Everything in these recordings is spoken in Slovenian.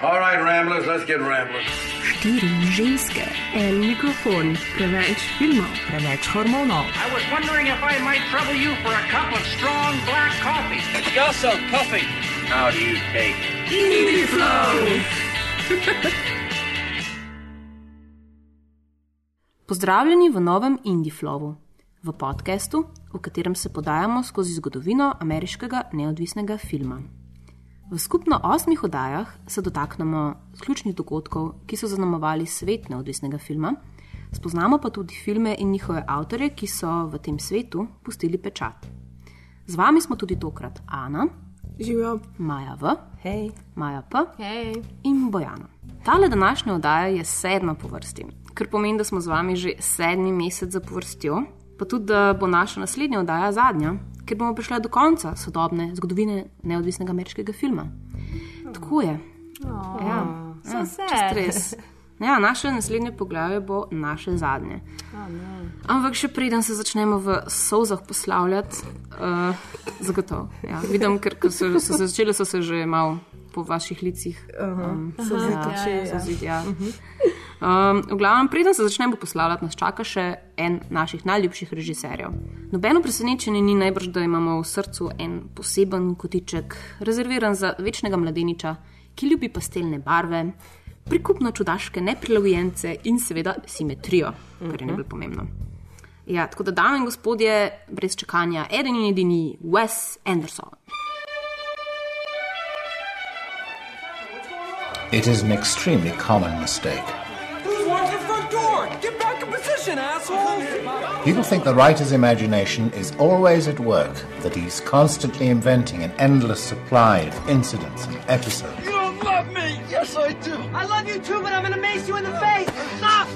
All right, Ramblers, let's get rambling. Štiri ženske, en mikrofon, preveč filmov, preveč hormonov. I was wondering if I might trouble you for a cup of strong black coffee. Also, coffee. How do you take? Indie Flow! Pozdravljeni v novem Indiflowu, v podkastu, v katerem se podajamo skozi zgodovino ameriškega neodvisnega filma. V skupno osmih oddajah se dotaknemo ključnih dogodkov, ki so zaznamovali svet neodvisnega filma, spoznamo pa tudi filme in njihove avtorje, ki so v tem svetu pustili pečat. Z vami smo tudi tokrat Ana, Živijo. Maja V, Hej. Maja P Hej. in Bojana. Tale današnja oddaja je sedma po vrsti, kar pomeni, da smo z vami že sedmi mesec zapovrstjo, pa tudi, da bo naša naslednja oddaja zadnja, ker bomo prišli do konca sodobne zgodovine neodvisnega ameriškega filma. Tako je. Ja, ja, čisto res. Ja, naše naslednje poglavje bo naše zadnje. Ampak še preden se začnemo v sozah poslavljati, uh, zagotovo. Ja, vidim, ker so, so se začele, so se že malo po vaših licih. Um, Sozid, ja. Um, v glavnem, preden se začnemo poslavljati, nas čaka še en naših najljubših režiserjev. Nobeno presenečenje ni najbrž, da imamo v srcu en poseben kotiček, rezerviran za večnega mladeniča, ki ljubi pastelne barve, prikupno čudaške neprilagojence in seveda simetrijo, kar je najbolj pomembno. Ja, tako da, dame in gospodje, brez čakanja, eden in edini Wes Anderson. It is an extremely common mistake. Get back in position, asshole! People think the writer's imagination is always at work, that he's constantly inventing an endless supply of incidents and episodes. You don't love me! Yes, I do! I love you too, but I'm gonna mace you in the face! Stop!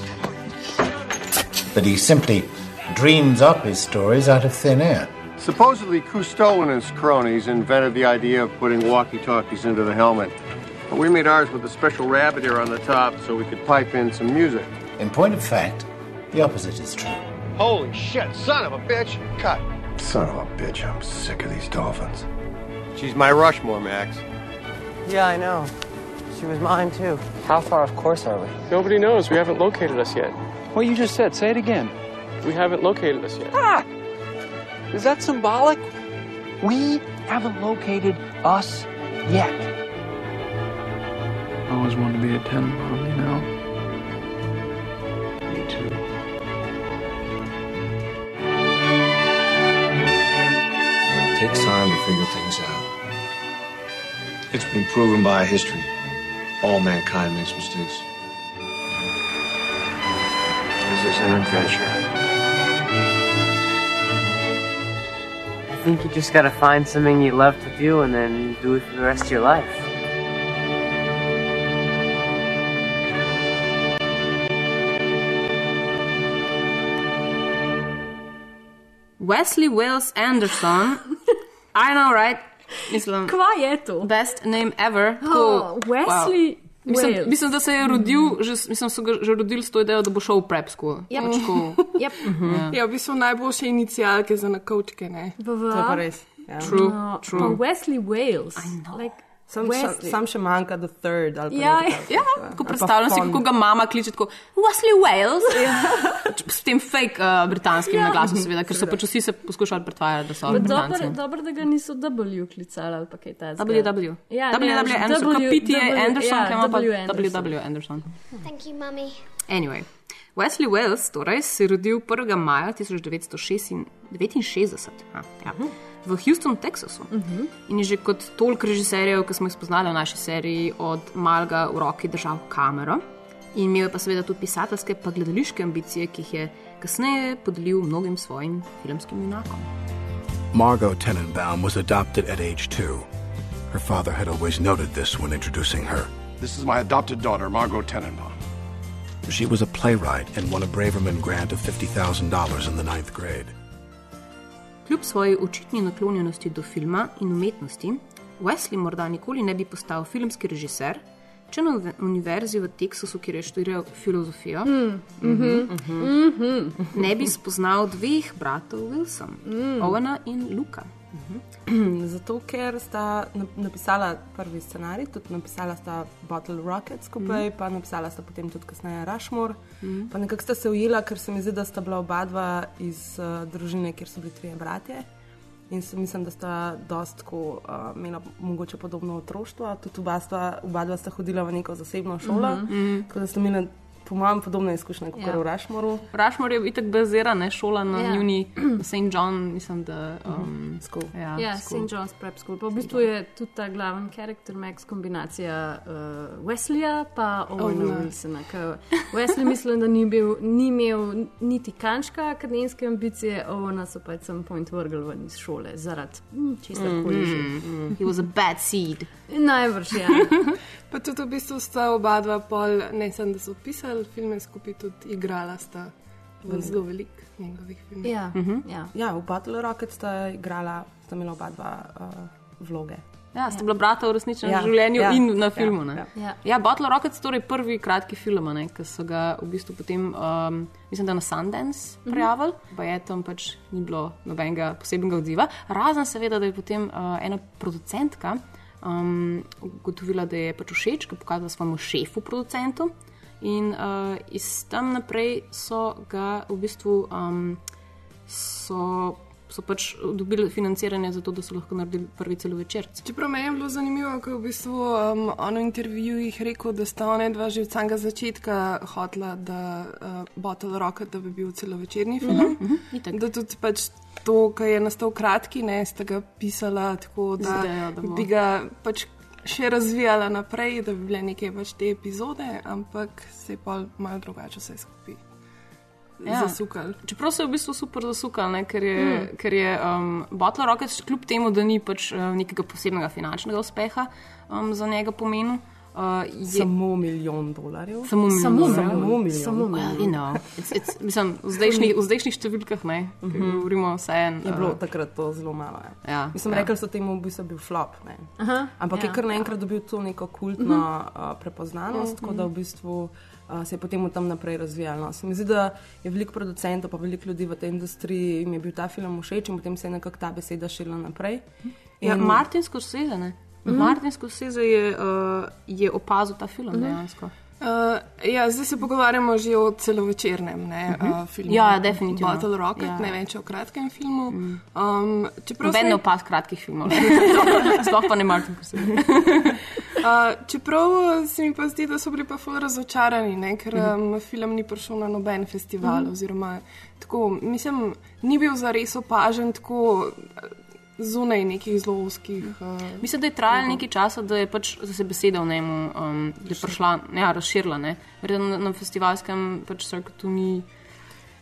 That he simply dreams up his stories out of thin air. Supposedly, Cousteau and his cronies invented the idea of putting walkie talkies into the helmet. But we made ours with a special rabbit ear on the top so we could pipe in some music. In point of fact, the opposite is true. Holy shit, son of a bitch! Cut. Son of a bitch, I'm sick of these dolphins. She's my Rushmore, Max. Yeah, I know. She was mine too. How far off course are we? Nobody knows. We haven't located us yet. What you just said, say it again. We haven't located us yet. Ah! Is that symbolic? We haven't located us yet. I always wanted to be a Tenenbaum, you know? Figure things out. It's been proven by history. All mankind makes mistakes. This is an adventure. I think you just gotta find something you love to do and then do it for the rest of your life. Wesley Wells Anderson. I know, right? Mislim, Kva je to? best name ever. Oh, Tako, Wesley Mislim, Wales. mislim, da se je rodil, že, mislim, so ga že rodili s to idejo, da bo šel v prep school. Yep. Pač tako, Yep. Ja, v bistvu najboljše inicijalke za nakovčke. Ne? VV. To je pa res. Ja. True, No, true. pa Wesley Wales. Like, Sam, sam, sam še manjka The Third. Ali pa Ja, nekaj. Ja, tako pa predstavljam si, kako ga mama kliče tako, Wesley Wales. S tem fake uh, britanskim Ja. naglasom, seveda, ker so pač vsi se poskušali pretvarjati, da so Dobro, Britanci. dobro, da ga niso W klicali ali pa kaj takega. WW. Ja, WW Anderson, W- kot P.T. W- Anderson, ja, ki ima pa W. Anderson. WW Anderson. Thank you, Mummy. Anyway, Wesley Wells torej, se je rodil 1. maja 1969 a, ja, v Houstonu, Teksasu. In je že kot toliko režiserjev, ki smo jih spoznali v naši seriji, od malega v roki držal kamero. In imel je pa seveda tudi pisateljske, pa gledališke ambicije, ki jih je kasneje podelil mnogim svojim filmskim junakom. Margot Tenenbaum was adopted at age two. Her father had always noted this when introducing her. This is my adopted daughter, Margot Tenenbaum. She was a playwright and won a Braverman grant of $50,000 in the ninth grade. Kljub svoji očitni naklonjenosti do filma in umetnosti, Wesley morda nikoli ne bi postal filmski režiser, če na ve- univerzi v Teksasu, kjer je študiral filozofijo, Mm, mhm, mhm. ne bi spoznal dveh bratov Wilson, Owena in Luka. Zato, ker sta nap- napisala prvi scenarij, tudi napisala sta Bottle Rocket skupaj, Mhm. pa napisala sta potem tudi kasneje Rushmore. Mhm. Pa nekako sta se ujela, ker se mi zdi, da sta bila oba dva iz uh, družine, kjer so bili trije bratje. In se, mislim, da sta dost tako uh, imela mogoče podobno otroštvo. Tudi oba, sta, oba dva sta hodila v neko zasebno šolo, Mhm. Mhm. tako da sta imela po mojem podobne izkušnje kot Ja. v Rushmoreu. Rushmore je itak bazirana, šola na Ja. yeah. Uni, St. John, mislim, da. Um, School. Ja, Ja, school. St. John's Prep School. Pa v bistvu je tudi ta glaven karakter Max kombinacija uh, Wesleya pa Owena Owena. Wilsona. ker Wesley mislim, da ni, bil, ni imel niti kančka akademske ambicije, Owena so pa at some point vrgli ven iz šole zaradi hm, česar koli že. Mm. He was a bad seed. Najbrž, ja. Pa tudi v bistvu sta oba dva pol, ne samo da so pisali filme skupaj, tudi igrala sta v zelo velik njegovih filmih. Ja, Mhm. ja. ja, v Battle Rocket sta igrala, sta imela oba dva uh, vloge. Ja, sta bila brata v resničnem Ja, ja, življenju ja, ja, in na ja, filmu. Ja, ja. ja. ja Bottle Rockets, torej prvi kratki film, a ne, ki so ga v bistvu potem, um, mislim, da na Sundance Mhm. prijavili, pa je tam pač ni bilo nobenega posebnega odziva. Razen seveda, da je potem uh, ena producentka um, ugotovila, da je pač všeč, ki je pokazala svojemu šefu, producentu. In uh, iz tam naprej so ga v bistvu um, so, so pač dobili financiranje za to, da so lahko naredili prvi celovečerc. Čeprav meni je bilo zanimivo, ko je v bistvu um, on v intervjujih rekel, da sta ona dva že od samega začetka hotla, da uh, Bottle Rocket, da bi bil celovečerni film. Mhm, mhm, itak. da tudi pač to, kar je nastal kratki, ne, sta ga pisala tako, da, Z idejo, da bo- bi ga pač še razvijala naprej, da bi bile neke pač te epizode, ampak se je pa malo drugače vse skupaj Ja. zasukali. Čeprav se je v bistvu super zasukal, ne, ker je, mm. ker je um, Butler Rockets, kljub temu, da ni pač uh, nekega posebnega finančnega uspeha um, za njega pomenil. Uh, je, Samo milijon dolarjev. Samo milijon. Samo, dolarjev. samo milijon. Samo Well, you know, it's, it's, mislim, v zdajšnjih, v zdajšnjih številkah ne, uh Mhm. -huh. govorimo vse en. Je bilo takrat to zelo malo. Ja. Ja, Mislim, ja. rekli so temu, v bistvu bil flop. Ne. Aha, Ampak ja. je kar naenkrat dobil to neko kultno Mhm. uh, prepoznanost, Mhm. tako da v bistvu uh, se je potem tam naprej razvijalo. No. Se mi zdi, da je veliko producentov, pa veliko ljudi v tej industriji, jim je bil ta film všeč in potem se je nekako ta beseda širila naprej. Ja, In- Martin Scorsese, ne. Mhm. Martin Scorsese je, uh, je opazil ta film Mhm. dejansko. Uh, ja, zdaj se pogovarjamo že o celovečernem ne, Mhm. uh, filmu. Ja, definitivno. Bottle Rocket, Ja. ja. ne več o kratkem filmu. Um, čeprav Noben ne opaz kratkih filmov. Sploh pa ne Martin Scorsese. Uh, čeprav se mi pa zdi, da so bili pa ful razočarani, ne? ker um, film ni prišel na noben festival. Mhm. Oziroma, tako, mislim, ni bil zares opažen tako eh, zunaj nekih zelo ozkih. Uh, Mislim, da je trajalo nekaj časa, da je pač da se beseda v njemu um, da je prišla, ja, razširila. ne. Verjetno na, na festivalskem pač circuitu ni,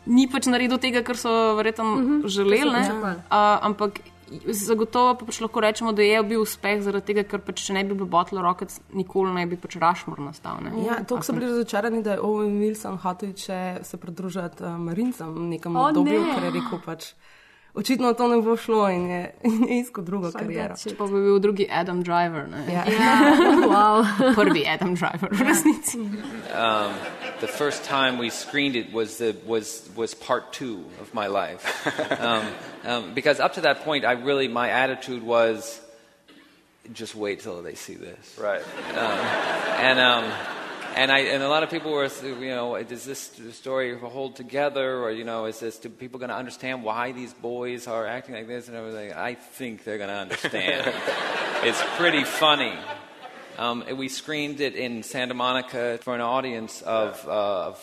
ni pač naredil tega, kar so verjetno uh Mhm, -huh, želeli. ne. Uh, ampak zagotovo pa pač lahko rečemo, da je bil uspeh zaradi tega, ker pač če ne bi bil Bottle Rockets, nikoli ne bi pač Rushmore nastal. Ne. Ja, to so bili razočarani, da je Owen Wilson hotel se pridružiti uh, Marincem v nekem O, obdobju, ne. ker je rekel pač. Očitno to ne bo šlo in je, in je iskal drugo kariero. Če pa bi bil drugi Adam Driver. Ne. Ja. Ja, wow. Prvi Adam Driver, v resnici. Um, the first time we screened it was the was was part two of my life, um, um, because up to that point, I really my attitude was, just wait till they see this, Right. um, and um, and I and a lot of people were, you know, does this story hold together, or you know, is this do people going to understand why these boys are acting like this and everything? I think they're going to understand. it's pretty funny. Um, we screened it in Santa Monica for an audience of, uh, of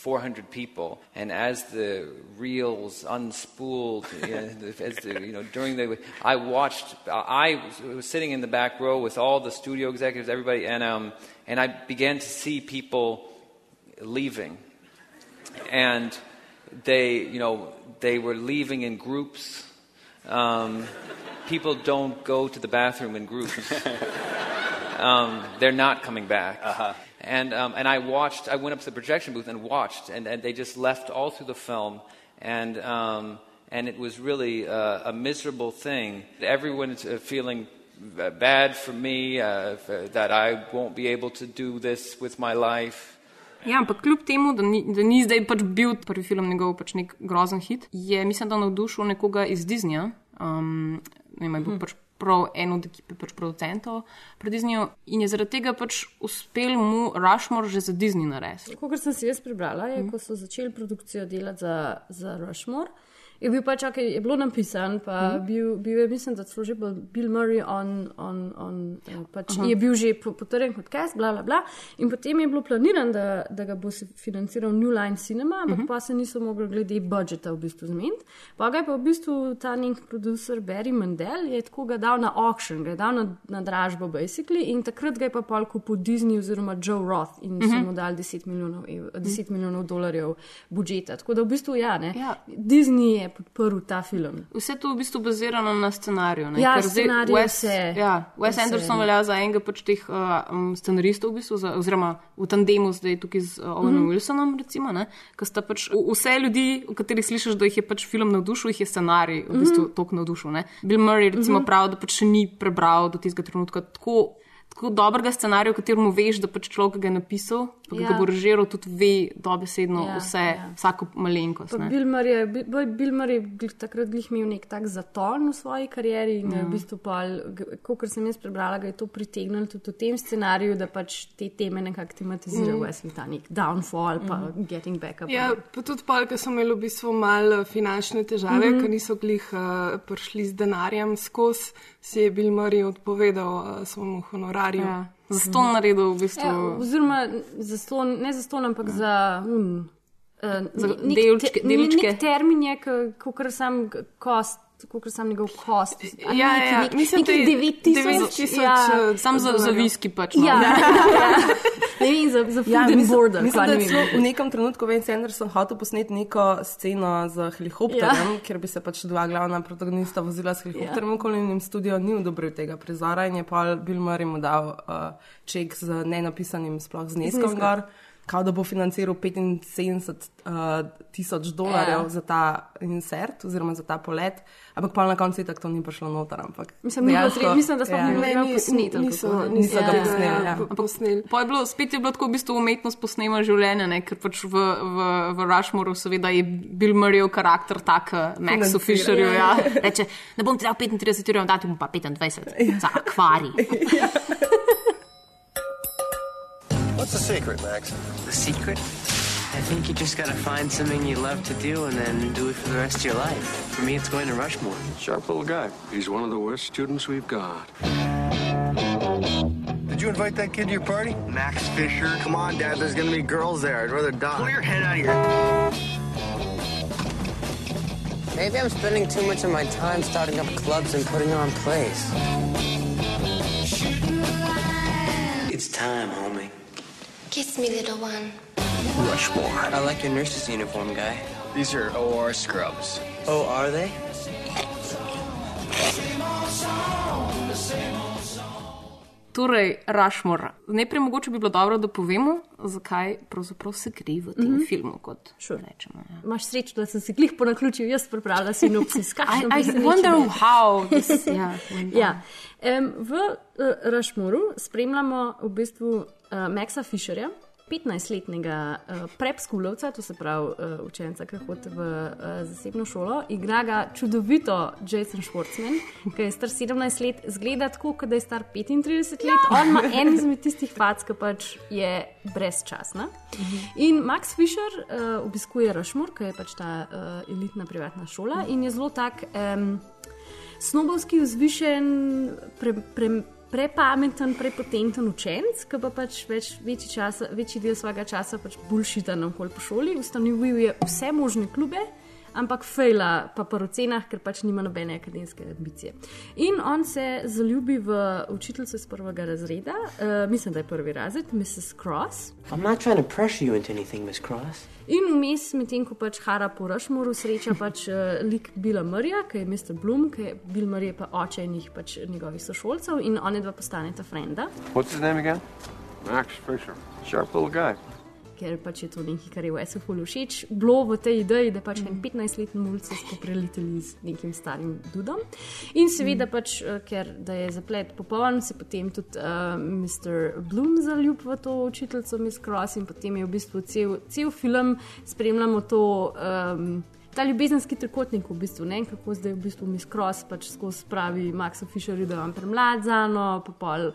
400 people, and as the reels unspooled, you know, as the, you know, during the, I watched. I was sitting in the back row with all the studio executives, everybody, and um, and I began to see people leaving, and they, you know, they were leaving in groups. Um, people don't go to the bathroom in groups. um, they're not coming back. Uh-huh. And, um, and I watched, I went up to the projection booth and watched, and, and they just left all through the film. And, um, and it was really uh, a miserable thing. Everyone's uh, feeling bad for me, uh, that I won't be able to do this with my life. Ja, ampak kljub temu, da ni, da ni zdaj pač bil prvi film njegov pač nek grozen hit, je mislim, da navdušil nekoga iz Disneyja, Um, ne vem, je bil pač prav en od ekipe pač producentov pri Disneyju in je zaradi tega pač uspel mu Rushmore že za Disney narediti. Kot sem si jaz prebrala, je, ko so začeli produkcijo delati za, za Rushmore. Je bil pač, okay, je bilo napisan, pa mm. bil, bil je, mislim, da celo že bil Bill Murray, on, on, on, pač je bil že po- potrjen kot cast, bla, bla, bla. In potem je bilo planirano, da, da ga bo se financiral New Line Cinema, ampak mm -hmm. pa se niso mogli glede budžeta v bistvu zmeniti. Pa ga je pa v bistvu ta nek producer Barry Mandel, je tako ga dal na auction, ga je dal na, na dražbo, basically, in takrat ga je pa pol kupil Disney oziroma Joe Roth in mm -hmm. so Mhm. mu dali 10 milijonov, ev, 10 milijonov dolarjev budžeta. Tako da v bistvu ja, ne. Ja. Disney je podprl ta film. Vse to je v bistvu bazirano na scenariju. Ne? Ja, Ker scenarij, Wes, vse. Ja, Wes Vse, Anderson ne. velja za enega pač teh uh, um, scenaristov, v bistvu, za, oziroma v tandemu zdaj tukaj z uh, Owenom Mhm. Wilsonom, recimo? Ker sta pač vse ljudi, o katerih slišiš, da jih je pač film navdušil, jih je scenarij v bistvu Mhm. tok navdušil. Ne? Bill Murray recimo Mhm. pravi, da pač še ni prebral do tistega trenutka tako. Tako dobrega scenarija, v katerem veš, da pač človek ki ga je napisal, pa ja. Ja. ga bo režiral, tudi ve dobesedno Ja, ja, vse, ja. ja. vsako malenkost. Pa. Bill Murray, je- je takrat glih imel nek tak zaton v svoji karieri in je v Ja. bistvu, kot sem jaz prebrala, ga je to pritegnilo tudi v tem scenariju, da pač te teme nekako tematizira Mhm. v Wesley, ta nek downfall, pa Mhm. getting back up. Ja, pa tudi pol, ker so imeli v bistvu malo finančne težave, mm. -hmm. ker niso glih uh, prišli z denarjem skozi, si je Bill Murray odpovedal uh, svojemu honorarju. Ja. Zastonj naredil v bistvu. Ja, oziroma, za ston, ne za ston, ampak za. Um, uh, Za nek delčke- te- deličke. Nek termin je, kot sam k- kost. Kot sam njegov kost. Ja, ja, mislim, da je 9000, ja, Sam za, za viski pač. No. Ja, ja. Ne vem, za, za food Ja, and mislim, border. mislim, da ne je v nekem trenutku Wayne Anderson hotel posneti neko sceno z helikopterjem, ja. kjer bi se pač dva glavna protagonista vozila s helikopterjem, ja. okolje in studio ni odobril tega prizora in je pa Bill Murray mu dal uh, ček z nenapisanim sploh zneskom Zneskom. gor. Kao da bo financiral 75 uh, tisoč dolarjev Ja. ja. za ta insert, oziroma za ta polet, ampak pa na koncu tako to ni prišlo noter. Ampak Mislim, bilo dejansko- treba- mislim, da sploh ni bilo Ne, ali Niso, niso ga Ja, posneli. ja, Ja. Pa je bilo, spet je bilo tako v bistvu umetnost posnema življenja, ne? ker pač v, v, v Rushmoreu seveda je Bill Murrayov karakter tak, uh, Maxu. Fisherju, ja. Ja. reče, ne bom ti dal 35 ur, dati bom pa 25 za akvarij. What's the secret, Max? The secret? I think you just gotta find something you love to do and then do it for the rest of your life. For me, it's going to Rushmore. Sharp little guy. He's one of the worst students we've got. Did you invite that kid to your party? Max Fisher? Come on, Dad. There's gonna be girls there. I'd rather die. Pull your head out of here. Maybe I'm spending too much of my time starting up clubs and putting on plays. It's time, homie. Kiss me, little one. Rushmore. I like your nurse's uniform, guy. These are OR scrubs. Oh, are they? Torej, Rushmore. Najprej mogoče bi bilo dobro, da povemo, zakaj pravzaprav se gre v tem mm. -hmm. filmu. Kot Sure. rečemo. Ja. Imaš srečo, da sem si klih po naključju, jaz pripravila sinopsis. I- I wonder how this- ja, wonder. ja. Um, v uh, Rašmoru spremljamo v bistvu uh, Maxa Fisherja. 15-letnega uh, prepskulovca, to se pravi uh, učenca, ki hodi v uh, zasebno šolo, igra ga čudovito Jason Schwartzman, ki je star 17 let, zgleda tako, kot da je star 35 let. On ima en izmed tistih fac, ki pač je brezčasna. In Max Fisher uh, obiskuje Rushmore, ki je pač ta uh, elitna privatna šola in je zelo tak. Um, snobovski, vzvišen, pre, pre, prepameten, prepotenten učenec, ki pa pač več, večji, časa, večji del svojega časa pač bulšita naokoli po šoli. Ustanovil je vse možne klube. Ampak fejla pa po ocenah, ker pač nima nobene akademske ambicije. In on se zaljubi v učiteljico iz prvega razreda, uh, mislim, da je prvi razred, Mrs. Cross. I'm not trying to pressure you into anything, Miss Cross. In vmes, medtem ko pač Hara po Rushmoru sreča pač uh, lik Bila Murraya, ki je Mr. Bloom, ki je Bill Murray pa oče njih pač njegovih sošolcev in oni dva postaneta frenda, What's his name again? Max Fisher. Sharp little guy. Ker pač je to nekaj, kar je Wesu ful všeč. Bilo v tej ideji, da pač en 15-letni mulj se spopreliteli z nekim starim dudom. In seveda pač, uh, ker da je zaplet popoln, se potem tudi uh, Mr. Bloom zaljub v to učiteljico Miss Cross in potem je v bistvu cel, cel film spremljamo to. Um, ta ljubezenski trikotnik, v bistvu, ne, kako zdaj v bistvu Miss Cross pač skozi pravi Maxu Fisherju, da je on premlad za no, pa pol.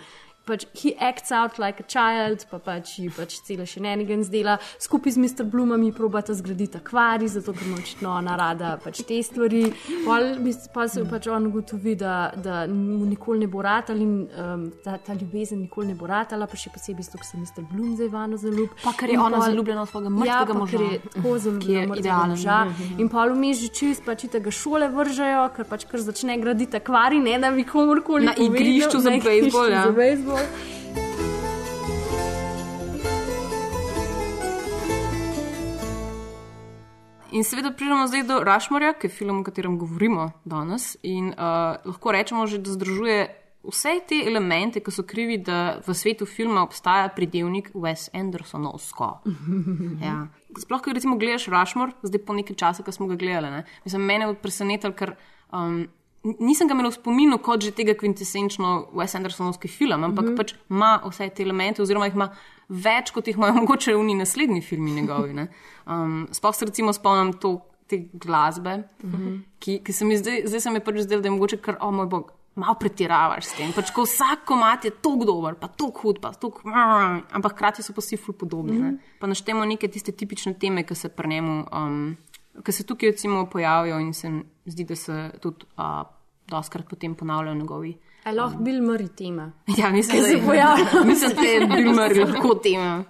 Pač he acts out like a child, pa pač ji pač celo še enega zdela. Skupaj z Mr. Bloomom probata zgraditi akvarij, zato ker mu očitno ona rada pač te stvari. Pol, pa se pač on ugotovi, da, da mu nikoli ne bo ratal in um, ta, ta ljubezen nikoli ne bo ratala, pa še posebej zato, ker se Mr. Bloom zdaj vano zaljubi. Pa ker je In ona pol- zaljubljena v svojega ja, mrtvega pa moža, ker je tako zaljubljena v idealen. moža. In pa vmes že čist, pač tega šole vržejo, ker pač kar začne graditi akvarij, ne da bi komorkoli Na povedal, igrišču za na igrišču bejzbol, ja. za bejzbol. In seveda pridemo zdaj do Rushmorja, ki je film, o katerem govorimo danes. In uh, lahko rečemo, že, da združuje vse te elemente, ki so krivi, da v svetu filma obstaja pridevnik Wes Andersonovsko. Ja. Sploh, ko recimo gledaš Rushmore, zdaj po nekaj časa, ko smo ga gledali, ne? mislim, mene je presenetilo, ker um, nisem ga imel v spominu kot že tega kvintesenčno Wes Andersonovski film, ampak mm -hmm. pač ima vse te elemente, oziroma jih ima več, kot jih imajo mogoče njih naslednji filmi njegovi. ne. Um, sploh se recimo spomnim to, te glasbe, mm -hmm. ki, ki se mi zdaj, zdaj se mi pač zdelo, da je mogoče kar, o moj bog. Malo pretiravaš s tem, pač ko vsak komat je tako dober, pa tako hud, pa tako. Ampak hkrati so pa vsi ful podobni. Mm -hmm. Pa naštemo neke tiste tipične teme, ki se pri njemu, um, ki se tukaj recimo pojavijo in se mi zdi, da se tudi uh, doskrat potem ponavljajo njegovi. A lahko Bill Murray tema. Ja, mislim, da se pojavlja. Mislim, da je Bill Murray lahko tema.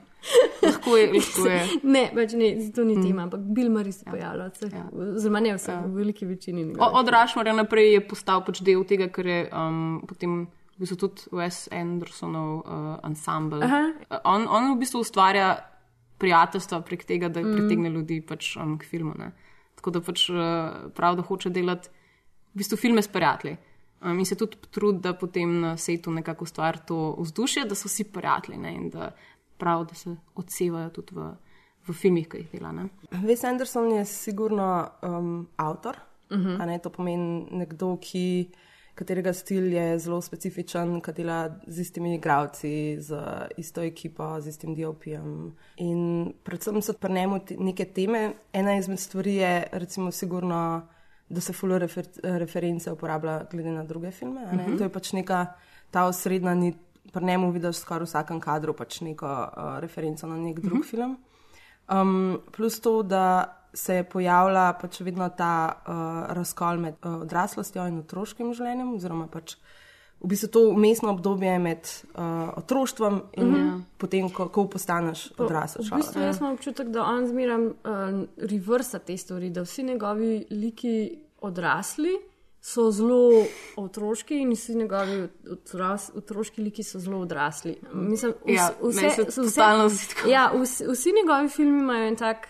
Lahko je, lahko je. Ne, pač ne, to ni tema, ampak Bill Murray se pojavlja, oziroma ne vse, v veliki večini. O-. Od Rushmorja naprej je postal pač del tega, ker je um, potem v bistvu tudi Wes Andersonov uh, ansambl. Uh, On, on v bistvu ustvarja prijateljstva prek tega, da Mm. pritegne ljudi pač, um, k filmu. Ne? Tako da pač uh, prav, da hoče delati v bistvu filme s prijatelji. Um, in se tudi trudi, da potem na setu nekako ustvari to vzdušje, da so vsi prijatelji ne? in da prav, da se odsevajo tudi v, v filmih, ki jih dela. Ne? Wes Anderson je sigurno um, avtor. Uh Mhm. -huh. ne, to pomeni nekdo, ki, katerega stil je zelo specifičen, ki dela z istimi igravci, z isto ekipo, z istim DOP-jem. In predvsem so pri njemu neke teme. Ena izmed stvari je, recimo, sigurno, da se full refer reference uporablja glede na druge filme. Uh Mhm. -huh. To je pač neka ta osrednja nit. Pri njemu vidiš skoraj v vsakem kadru pač neko uh, referenco na nek drug uh Mhm. -huh. film. Um, plus to, da se pojavlja pač vedno ta uh, razkol med uh, odraslostjo in otroškim življenjem, oziroma pač v bistvu to umestno obdobje med uh, otroštvom in mm -hmm. potem, ko, ko postaneš odrasel V bistvu jaz imam občutek, da on zmeraj uh, reversa te stvari, da vsi njegovi liki odrasli so zelo otroški in vsi njegovi otras, otroški liki so zelo odrasli. Mislim, vs, Ja, meni se so totalno zdi tako. Ja, vsi, vsi njegovi filmi imajo en tak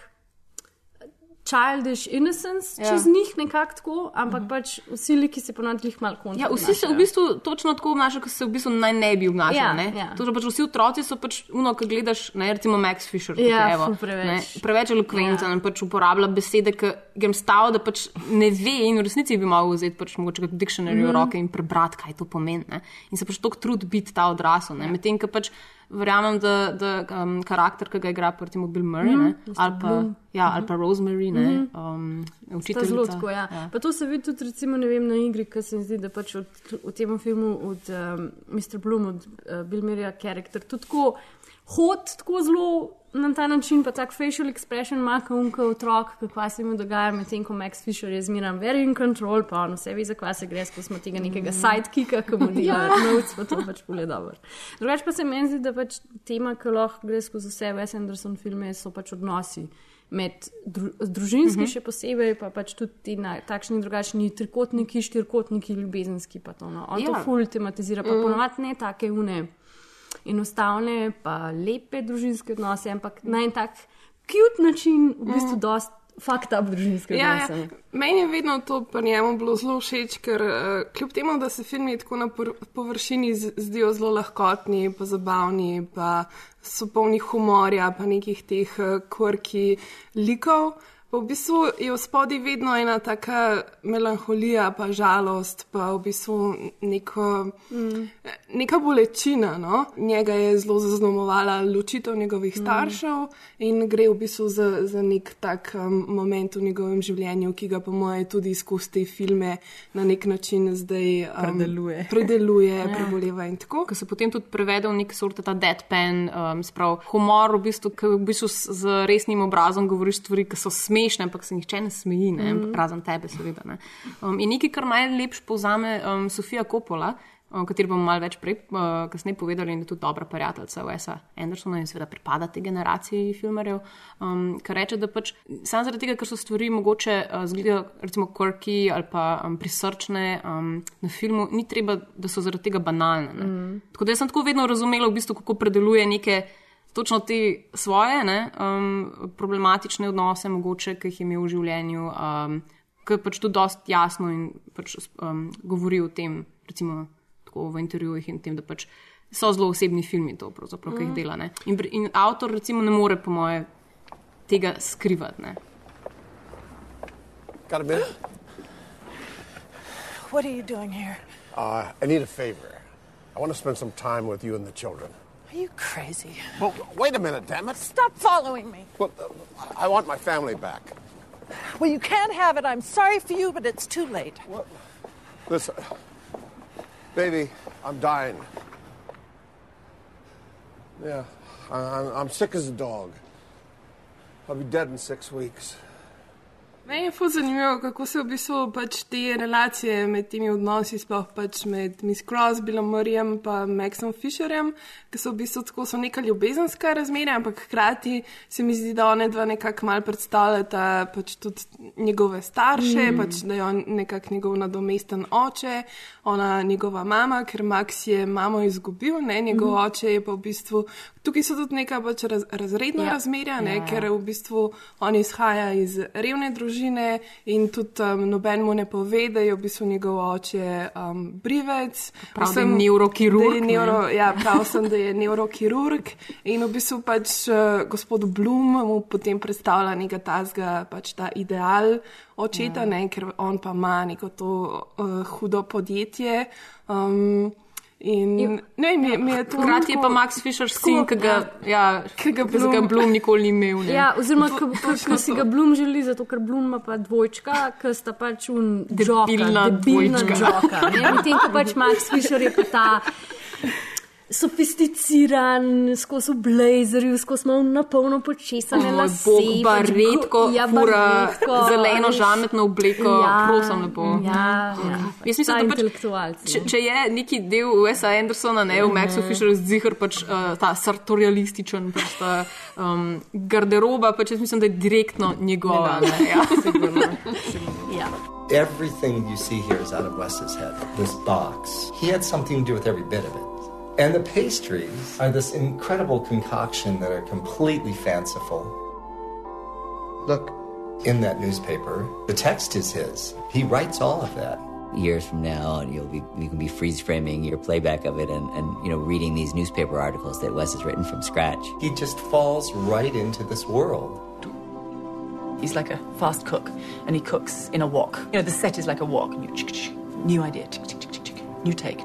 childish innocence, Ja. ja. čez njih nekako tako, ampak uh -huh. pač vsi liki se ponovadi jih malo kontra. Ja, vsi se v bistvu točno tako obnašajo, kot se v bistvu naj ne bi obnašali. Ja, ne? ja. To, da pač vsi otroci so pač uno, ki gledaš, ne, recimo Max Fisher, Ja, tukaj, evo, preveč. Ne, preveč elokventen ja. pač uporablja besede, ki grem stav, da pač ne ve in v resnici bi mogel vzeti pač mogoče kot dictionary Mhm. v roke in prebrati, kaj to pomeni. Ne? In se pač tako trud biti ta odrasel. Ja. Medtem, ko pač verjamem, da, da um, karakter, ki ga igra, recimo Bill Murray, Mhm, ne, Mr. ali pa, Bloom. ja, ali pa Rosemary, ne, Mhm. um, učiteljica. zelo tako, ja. ja. Pa to se vidi tudi recimo, vem, na igri, ki se mi zdi, da pač od, v tem filmu od um, Mr. Bloom, od uh, Bill Murrayja, karakter tudi tako hod, tako zelo na ta način, pa tak facial expression ima, kot unka otrok, kako se mu dogaja, medtem ko Max Fisher je zmeraj very in control, pa on vse ve, za kva se gre, smo tega nekega sidekicka, ki mu dela Ja. novc, pa to pač pole dobro. Drugač pa se meni zdi, da pač tema, ki lahko gre skozi vse Wes Anderson filme, so pač odnosi med dru, družinski, Mhm. še posebej, pa pač tudi ti na, takšni drugačni trikotniki, štirikotniki, ljubezenski. Pa to, no. On ja. to ful tematizira, pa Mm. mm. ponovadi ne take une enostavne, pa lepe družinske odnose, ampak na en tak cute način, v bistvu, dost fucked up družinske Ja, odnose. ja. Meni je vedno to pri njemu bilo zelo všeč, ker uh, kljub temu, da se filmi tako na površini zdijo zelo lahkotni, pa zabavni, pa so polni humorja, pa nekih teh uh, kvrki likov. Pa v bistvu je v spodaj vedno ena taka melanholija, pa žalost, pa v bistvu neko, mm. neka bolečina. No? Njega je zelo zaznamovala ločitev njegovih staršev mm. in gre v bistvu za, za nek tak um, moment v njegovem življenju, ki ga, po moje, tudi skozi te filme na nek način zdaj um, Predeluje. predeluje Ja. preboleva in tako. Ko se potem tudi prevede v nek sort ta deadpan, um, sprav humor, v bistvu, ki v bistvu z resnim obrazom govoriš stvari, ki so smešne, ampak se nihče ne smeji, ne, mm. razen tebe, seveda. Ne. Um, in nekaj, kar najlepš povzame um, Sofija Coppola. O kateri bomo malo več prej, uh, kasneje povedali, in je tudi dobra prijateljica Wesa Andersona in seveda pripada tej generaciji filmarjev, um, ki reče, da pač samo zaradi tega, ker so stvari mogoče uh, zgledajo, recimo, quirky ali pa um, prisrčne um, na filmu, ni treba, da so zaradi tega banalne. Ne? Mm. Tako da jaz sem tako vedno razumela, v bistvu, kako predeluje neke točno te svoje ne, um, problematične odnose, mogoče, ki jih je imel v življenju, um, ki pač tudi dosti jasno in pač, um, govori o tem, recimo tako v intervjujih in tem, da pač so zelo osebni filmi to, pravzaprav, ki jih Mhm. dela. Ne. In, in avtor, recimo, ne more, po moje, tega skrivati. Ne. Got a minute? What are you doing here? Uh, I need a favor. I want to spend some time with you and the children. Are you crazy? Well, wait a minute, damn it. Stop following me. Well, I want my family back. Well, you can't have it. I'm sorry for you, but it's too late. Well, Listen, baby, I'm dying. Yeah, I'm, I'm sick as a dog. I'll be dead in six weeks. Meni je fuz zanimivo, kako se v bistvu pač te relacije med temi odnosi, sploh pač med Miss Crosby, Morijem in Maxom Fisherjem, ki so v bistvu tako so neka ljubezenska razmerja, ampak hkrati se mi zdi, da one dva nekako mal predstavljata pač tudi njegove starše, Mm. pač da je on nekako njegov nadomesten oče, ona njegova mama, ker Max je mamo izgubil, ne njegov mm. oče je pa v bistvu. Tukaj so tudi neka pač raz, razredna Ja. ja. razmerja, ne, Ja, ja, ja. ker v bistvu on izhaja iz revne družine in tudi um, noben mu ne pove, da je v bistvu njegov oče um, brivec. Prav, da je nevrokirurg, Da je ne. nevro, ja, prav sem, da je nevrokirurg in v bistvu pač uh, gospod Blum mu potem predstavlja nekaj tazga, pač ta ideal očeta, ja. ne, ker on pa ima neko to uh, hudo podjetje. Um, In ne vem, mi- mi je to. Hkrati je pa Max Fisher sin, ki ga, ja, ki ga ki ga Blum nikoli ni imel. Ne. Ja, oziroma, ki si ga Blum želi, zato ker Blum ima pa dvojčka, ki sta pač un Debilna joka, debilna dvojčka. ne. Medtem ko pač Max Fisher je pa ta sofisticiran, skozi blazerju, skozi malo na polno počesane Moj lase. bog, baretko, go- ja, fura, baretko, zeleno žametno obleko, prosim lepo. Ja, ja. Jaz mislim, da pač, če, ne. če je neki del Wesa Andersona, ne v Maxu Mhm. Fisherju zihar pač uh, ta sartorialističen, pač ta um, garderoba, pač jaz mislim, da je direktno njegova. Njegova. Ne, ja, sigurno. Ja. Everything you see here is out of Wes's head. This box. He had something to do with every bit of it. And the pastries are this incredible concoction that are completely fanciful. Look, in that newspaper, the text is his. He writes all of that. years from now and you'll be you can be freeze framing your playback of it and, and you know reading these newspaper articles that Wes has written from scratch. He just falls right into this world. He's like a fast cook, and he cooks in a wok. You know, the set is like a wok. And you, chick, chick, new idea, new take.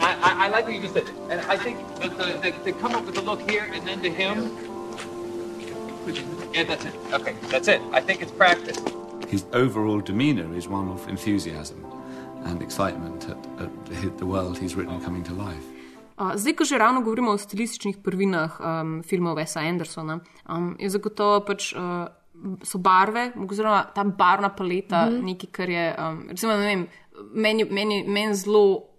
I, I, I like what you just said, and I think that the, the, they come up with the look here and then to him. Yeah, that's it. Okay, that's it. I think it's practice. His overall demeanour is one of enthusiasm and excitement at, at the, the world he's written coming to life. Zdaj, ko že ravno govorimo o stilističnih prvinah um, filmov Wesa Andersona, um, je zagotovo pač. Uh, So barve, oziroma ta barvna paleta, mm. -hmm. nekaj, kar je. Um, recimo, ne vem, meni, meni, meni zelo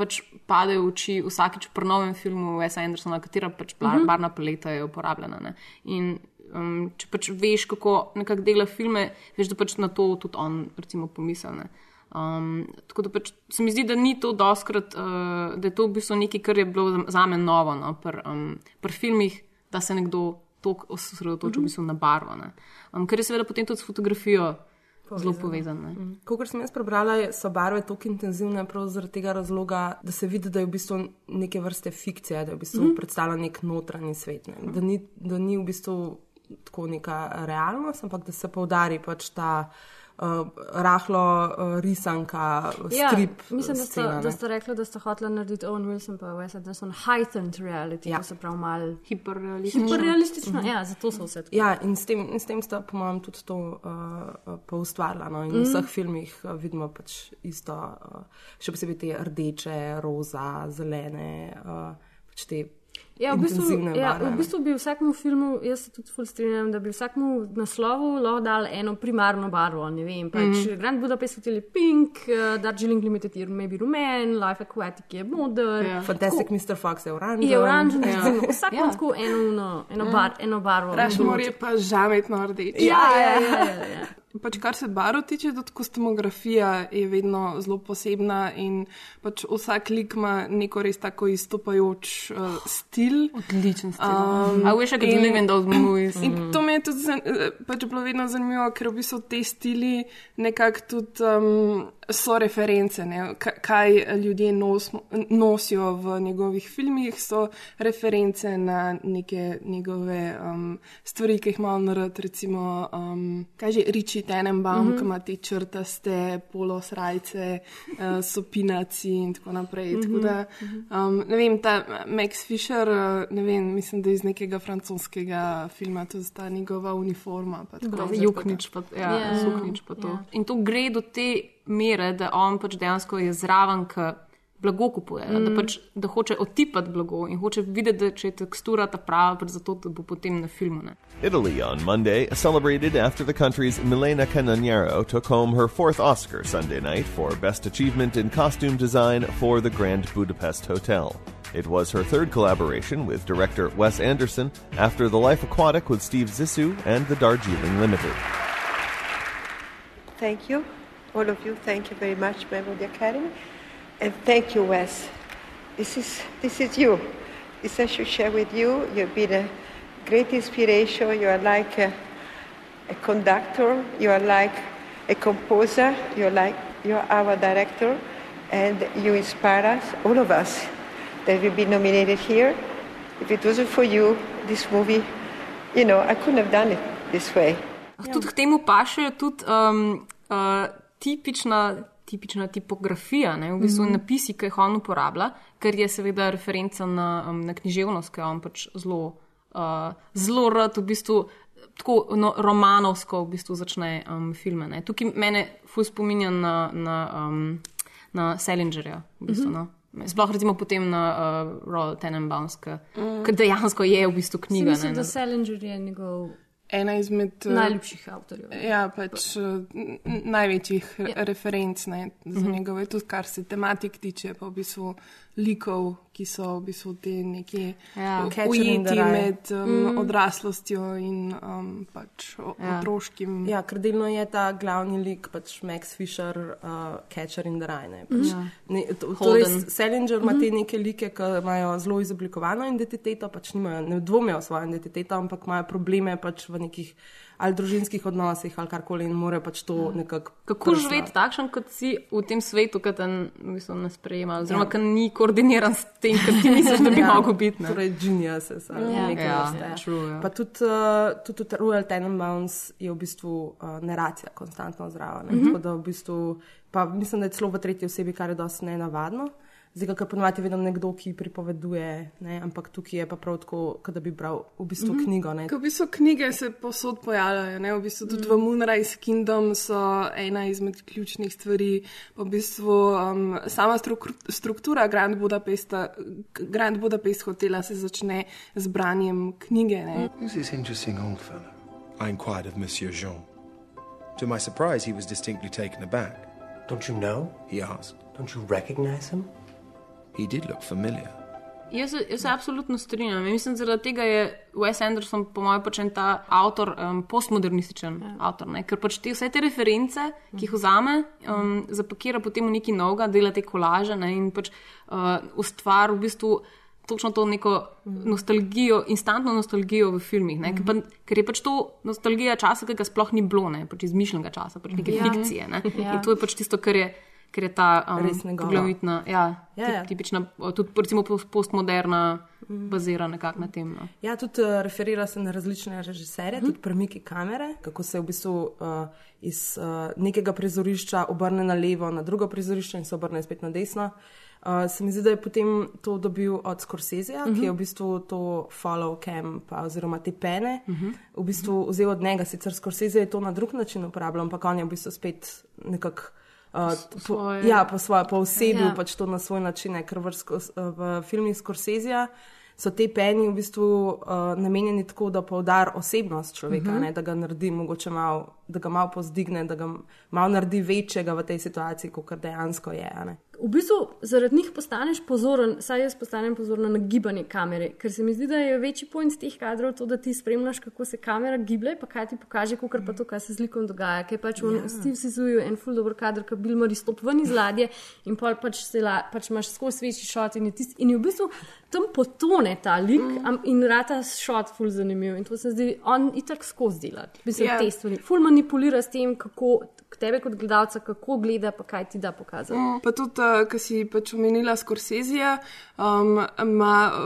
pač pade v oči vsakeč pri novem filmu Wesa Andersona, katera pač bar, mm Mhm. -hmm. barvna paleta je uporabljena. Ne. In um, če pač veš, kako nekako dela filme, veš, da pač na to tudi on, recimo, pomisel. Ne. Um, tako da pač se mi zdi, da ni to doskrat, uh, da je to v bistvu nekaj, kar je bilo za me novo no, pri um, pr filmih, da se nekdo tako osredotoča v bistvu na barvo. ne. Um, ker je seveda potem tudi s fotografijo zelo povezan. ne. Kot sem jaz prebrala, je- so barve tako intenzivne prav zaradi tega razloga, da se vidi, da je v bistvu neke vrste fikcija, da je v bistvu mm predstavlja nek notranji svet. Ne? Da, ni, da ni v bistvu tako neka realnost, ampak da se poudari pač ta uh, rahlo uh, risanka, Ja, strip. mislim, da scena, ne. da sta rekla, da sta hotela narediti Owen Wilson pa Wes Anderson heightened reality, ja. to se pravi malo hiperrealistično. hiperrealistično. Mhm. Ja, zato so vse tako. Ja, in s tem, in s tem sta, po mojem, tudi to uh, poustvarila. No? In v Mhm. vseh filmih uh, vidimo pač isto, uh, še posebej te rdeče, roza, zelene, uh, pač te Ja, v bistvu, ja, v bistvu bi vsakemu filmu, jaz se tudi ful strinjam, da bi vsakemu naslovu lahko dal eno primarno barvo. Ne vem, pač Mhm. Grand Budapest Hotel je pink, uh, Darjeeling Limited je maybe rumen, Life Aquatic je moder. Ja. Fantastic Mr. Fox je oranžen. Je oranžen, Ja. ja. vsak ima Ja. tako eno, eno, eno, Ja. bar, eno barvo. Rašmor je pa žametno rdeč. Ja, ja, ja, ja, ja. Pač kar se barv tiče, tudi kostumografija je vedno zelo posebna in pač vsak lik ima neko res tako izstopajoč uh, stil. Odličen stil. I wish I could live in those movies. In to mi je tudi zan, eh, pač bilo vedno zanimivo, ker v bistvu te stili nekako tudi um, so reference, ne? Ka- kaj ljudje nos, nosijo v njegovih filmih, so reference na neke njegove um, stvari, ki jih ima on rad, recimo, um, kaj že Richie Tenenbaum, mm Mhm. -hmm. ki ima te črtaste polosrajce, uh, sopinaci in tako naprej. Mm -hmm. Tako da, um, ne vem, ta Max Fisher, uh, ne vem, mislim, da je iz nekega francoskega filma, to je ta njegova uniforma. pa tako. Juknič pa, ja, Ja, suknič pa to. ja. In to gre do te mere, da on pač dejansko je zraven, ki blago kupuje, mm. da, Mm. pač, da hoče otipati blago in hoče videti, da če je tekstura ta prava, pač zato, da bo potem na filmu. Ne. Italy on Monday celebrated after the country's Milena Canoniero took home her fourth Oscar Sunday night for Best Achievement in Costume Design for the Grand Budapest Hotel. It was her third collaboration with director Wes Anderson after The Life Aquatic with Steve Zissou and The Darjeeling Limited. Thank you, all of you. Thank you very much, member of the Academy, and thank you, Wes. This is this is you. This I should share with you. You've been a great inspiration. You are like a, a conductor. You are like a composer. You're like you're our director, and you inspire us, all of us, that we've been nominated here. If it wasn't for you, this movie, you know, I couldn't have done it this way. Tudi k temu paše tudi um, uh, tipična, tipična tipografija, ne, v bistvu mm. -hmm. napisi, ki jih on uporablja, ker je seveda referenca na, um, na književnost, ki jo on pač zelo, uh, zelo rad v bistvu. Tako no, romanovsko v bistvu začne um, filme. Ne. Tukaj mene fuz spominja na, na, um, na Salingerja. V bistvu, Mhm. no. Sploh recimo potem na uh, Royal Tenenbaums, ki Mm. mm. dejansko je v bistvu knjiga. Mislim, ne, da Salinger je njegov Ena izmed eh, najljubših avtorjev. Ja, pač eh, največjih ja. referenc ne, za Mhm. njegove, tudi kar se tematik tiče, pa v bistvu likov, ki so v bistvu te neki Ja. ujeti Rye. med um, Mm. odraslostjo in um, pač o, Ja. otroškim. Ja, ker delno je ta glavni lik, pač Max Fisher, uh, Catcher in the Rye. Ne, pač, Ja. ne, to, torej, Salinger ima Mhm. te neke like, ki imajo zelo izoblikovano identiteto, pač nimajo, ne dvomijo o svojo identiteto, ampak imajo probleme pač v nekih ali družinskih odnosih ali karkoli in morajo pač to nekako. Kako živeti takšen, kot si v tem svetu, ki te v bistvu ne sprejema, oziroma Ja. ki ni koordiniran s tem, kar ti misliš, da bi Ja, mogel biti. ne. Torej, geniuses ali Ja. nekaj Ja, vrste. true, ja. Pa tudi, uh, tudi, tudi Royal Tenenbaums je v bistvu uh, naracija konstantno zraven. Mm. -hmm. Tako da v bistvu, pa mislim, da je celo v tretji osebi, kar je dosti nenavadno. Zdaj, ker ponovadi vedno nekdo, ki pripoveduje, ne, ampak tukaj je pa prav tako, kot da bi bral v bistvu mm -hmm. knjigo. Ne. Ker v bistvu knjige se posod pojavljajo, ne? v bistvu tudi mm. v Moonrise Kingdom so ena izmed ključnih stvari. V bistvu um, sama struk struktura Grand Budapesta, Grand Budapest hotela se začne z branjem knjige. Ne? Who's this interesting old fellow? I inquired of Monsieur Jean. To my surprise, he was distinctly taken aback. Don't you know? He asked. Don't you recognize him? He did look familiar. Jaz, jaz se absolutno strinjam. In Mislim, zaradi tega je Wes Anderson, po mojem, pač ta avtor, um, postmodernističen ja. avtor. Ne? Ker pač te, vse te reference, ki jih vzame, um, zapakira potem v neki novega, dela te kolaže ne? in pač uh, ustvari v bistvu. Točno to neko nostalgijo, instantno nostalgijo v filmih, ne? ker, pa, ker je pač to nostalgija časa, ki ga sploh ni bilo, ne? pač izmišljenega časa, pač neke ja. fikcije. Ne? Ja. In to je pač tisto, kar je, ker je ta um, poglavitna, ja, Ja, tip- ja. tipična, tudi recimo post- postmoderna, bazira nekako na tem. No. Ja, tudi uh, referira se na različne režiserje, tudi premiki kamere, kako se v bistvu uh, iz uh, nekega prizorišča obrne na levo, na drugo prizorišče in se obrne spet na desno. Uh, se mi zdi, da je potem to dobil od Scorseseja, uh -huh. ki je v bistvu to follow cam, pa, oziroma te pene, uh -huh. v bistvu vzel od njega. Sicer Scorsese je to na drug način uporabljal, ampak on je v bistvu spet nekako. Uh, po, svoje. ja, po svoje, po osebi, Ja. pač to na svoj način, ker v, Skos- v filmih Scorseseja so te peni v bistvu uh, namenjeni tako, da poudar osebnost človeka, uh Mhm. -huh. ne, da ga naredi mogoče malo, da ga malo pozdigne, da ga malo naredi večjega v tej situaciji, kot dejansko je. V bistvu zaradi njih postaneš pozoren, saj jaz postanem pozoren na gibanje kamere, ker se mi zdi, da je večji point teh kadrov to, da ti spremljaš, kako se kamera giblje, pa kaj ti pokaže, kot pa to, kaj se z likom dogaja. Ker pač v Ja. ja. Steve Sizuju en full dobro kader, ki Bill Murray stop ven iz ladje in pol pač, la, pač imaš skozi večji šot in je, tist, in je v bistvu tam potone ta lik mm. in rata šot full zanimiv. In to se zdi, on itak skozi dela. Mislim, Ja. yeah. te stvari. Full manipulira s tem, kako tebe kot gledalca, kako gleda, pa kaj ti da pokazati. Mm, Pa tudi, uh, ki si pač omenila Scorsese, um,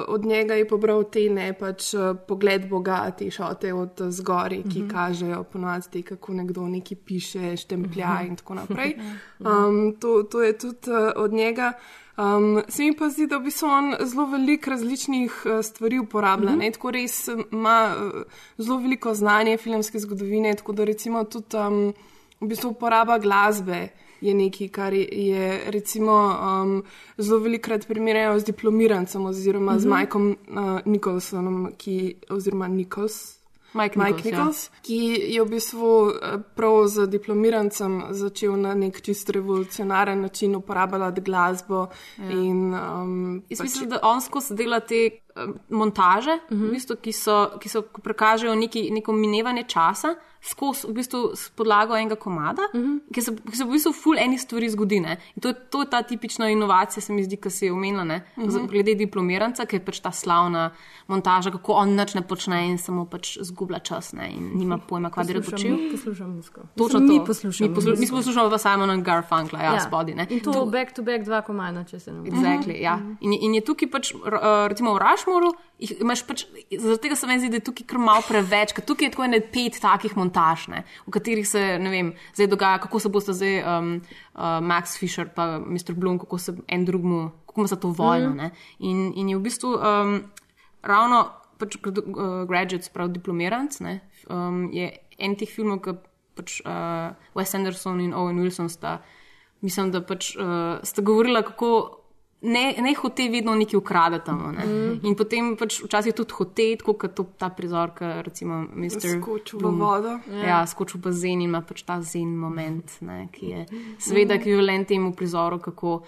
od njega je pobral te ne pač uh, pogled Boga, te šote od uh, zgori, ki Mhm. kažejo ponovadi, te, kako nekdo nekaj piše, štemplja Mhm. in tako naprej. Um, to, to je tudi uh, od njega. Um, se mi pa zdi, da bi se on zelo veliko različnih uh, stvari uporabljal. Mhm. Mm -hmm. Tako res ima uh, zelo veliko znanje filmske zgodovine, tako da recimo tudi um, v bistvu uporaba glasbe je nekaj, kar je, recimo um, zelo velikrat primerjeno z diplomirancem oziroma mm -hmm. z Mhm. Mikeom uh, Nicholsonom, ki, oziroma Nichols. Mike Mike Nichols, ja. Nichols, ki je v bistvu eh, prav z diplomirancem začel na nek čist revolucionaren način uporabljati glasbo. Ja. In, um, Jaz mislim, da on skozi dela te montaže, uh -huh. v bistvu, ki, so, ki so prikažejo neki, neko minevanje časa, skozi v bistvu s podlago enega komada, uh -huh. ki, se, ki se v bistvu ful eni stvari zgodi. Ne? In to to je ta tipična inovacija, se mi zdi, ki se je omenila, ne? Mhm. uh -huh. glede diplomiranca, ki je pač ta slavna montaža, kako on nič ne počne in samo pač zgublja čas ne? in nima pojma, kaj bi rad počel. Poslušam musko. Točno Mislim, to. Mi poslušamo. Mi, poslu, mi poslušamo pa Simona in Garfunkla, ja, ja. spodi. Ne? In to Tu- back to back dva komada, če se ne. Exactly, ja. in, in je tukaj pač, uh, recimo v Rašmoru, jih imaš pač, zaradi tega se meni zdi, da je tukaj kar malo preveč, ker tukaj je tako ene pet takih montaž, ne, v katerih se, ne vem, zdaj dogaja, kako se boste zdaj um, uh, Max Fisher pa Mr. Bloom, kako se en drugmu, kako ima za to vojno. Mm. In, in je v bistvu um, ravno pač, uh, graduate, prav diplomiranc, ne, um, je en teh filmov, ki pač uh, Wes Anderson in Owen Wilson sta, mislim, da pač uh, sta govorila, kako. Ne, ne hote vedno nekaj ukradeti. Ne? Mm. In potem pač včasih tudi hote, tako kot to- ta prizor, ki recimo Mr. Skočil v vodo. Ja, ja skočil v bazen in ima pač ta zen moment, ne, ki je seveda ekvivalent temu prizoru, kako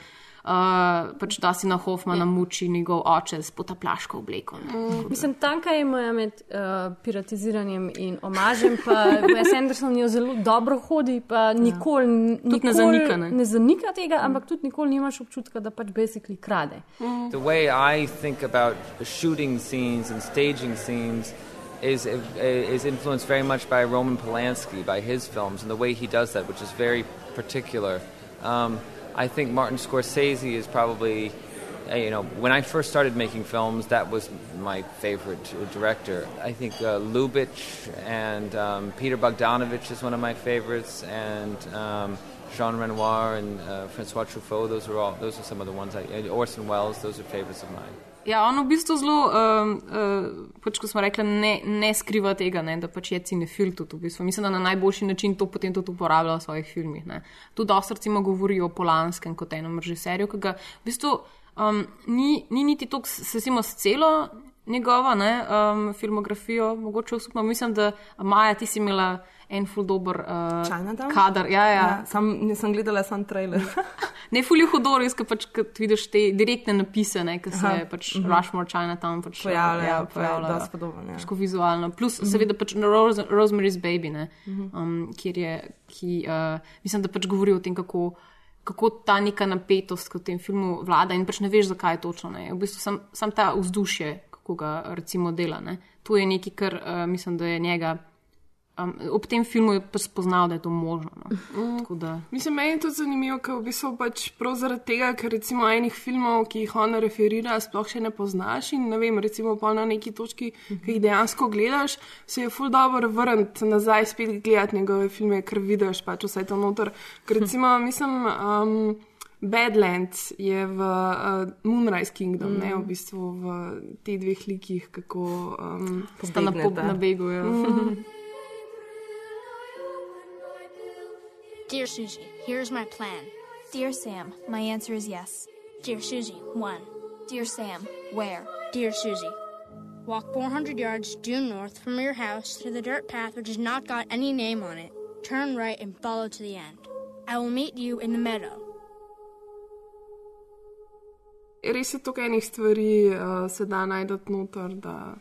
uh, pač da si na Hoffmana muči njegov oče s potaplaško obleko. Ne. Mislim, tanka je moja med uh, piratiziranjem in omažem, pa Wes Anderson jo zelo dobro hodi, pa nikoli, nikoli Tudi ne zanika, ne. ne zanika tega, ampak tudi nikoli nimaš občutka, da pač basically krade. The way I think about shooting scenes and staging scenes is is influenced very much by Roman Polanski, by his films, and the way he does that, which is very particular. Um, I think Martin Scorsese is probably, uh, you know, when I first started making films, that was my favorite director. I think uh, Lubitsch and um, Peter Bogdanovich is one of my favorites, and um, Jean Renoir and uh, Francois Truffaut. Those are all. Those are some of the ones I. Orson Welles. Those are favorites of mine. Ja, on v bistvu zelo, um, uh, pač, kot smo rekli, ne, ne skriva tega, ne, da pač je cinefil tudi. V bistvu. Mislim, da na najboljši način to potem tudi uporablja v svojih filmih. Ne. Tu dosta recimo govori o Polanskem kot enem režiserju, ki ga v bistvu um, ni, ni niti toliko sesimo s celo njegovo ne, um, filmografijo, mogoče osupno. Mislim, da Maja, ti si imela en ful dober uh, Chinatown? kadar. Ja, ja. Ja, sam nisem gledala sam trailer. Ne, fuljo hudo, res, ker pač, vidiš te direktne napise, ki se Aha, pač mhm. Rushmore, Chinatown pač, Pojavljajo, ja, pojavljajo. dosti podobno, ja. Tako vizualno. Plus, Mhm. seveda, pač Rose, Rosemary's Baby, ne, Mhm. um, kjer je, ki, uh, mislim, da pač govori o tem, kako, kako ta neka napetost ki v tem filmu vlada in pač ne veš, zakaj je točno. Ne. V bistvu sam, sam ta vzdušje, kako ga recimo dela. Ne. To je nekaj, kar uh, mislim, da je njega Um, ob tem filmu je pa spoznal, da je to možno. No. Mm. Tako Da, Mislim, meni je to zanimivo, ker v bistvu pač prav zaradi tega, ker recimo enih filmov, ki jih on referira, sploh še ne poznaš in ne vem, recimo pa na neki točki, ki jih dejansko gledaš, se je ful dobro vrniti nazaj spet gledati njegove filme, ker vidiš pač vse to noter. Ker recimo, mislim, um, Badlands je v uh, Moonrise Kingdom, mm. ne v bistvu v teh dveh likih, kako um, sta na, na begu. Ja. Mm. Dear Susie, here's my plan. Dear Sam, my answer is yes. Dear Susie, one. Dear Sam, where? Dear Susie, walk 400 yards due north from your house to the dirt path which has not got any name on it. Turn right and follow to the end. I will meet you in the meadow. Res je toliko enih stvari, uh, se da najdete noter. Da...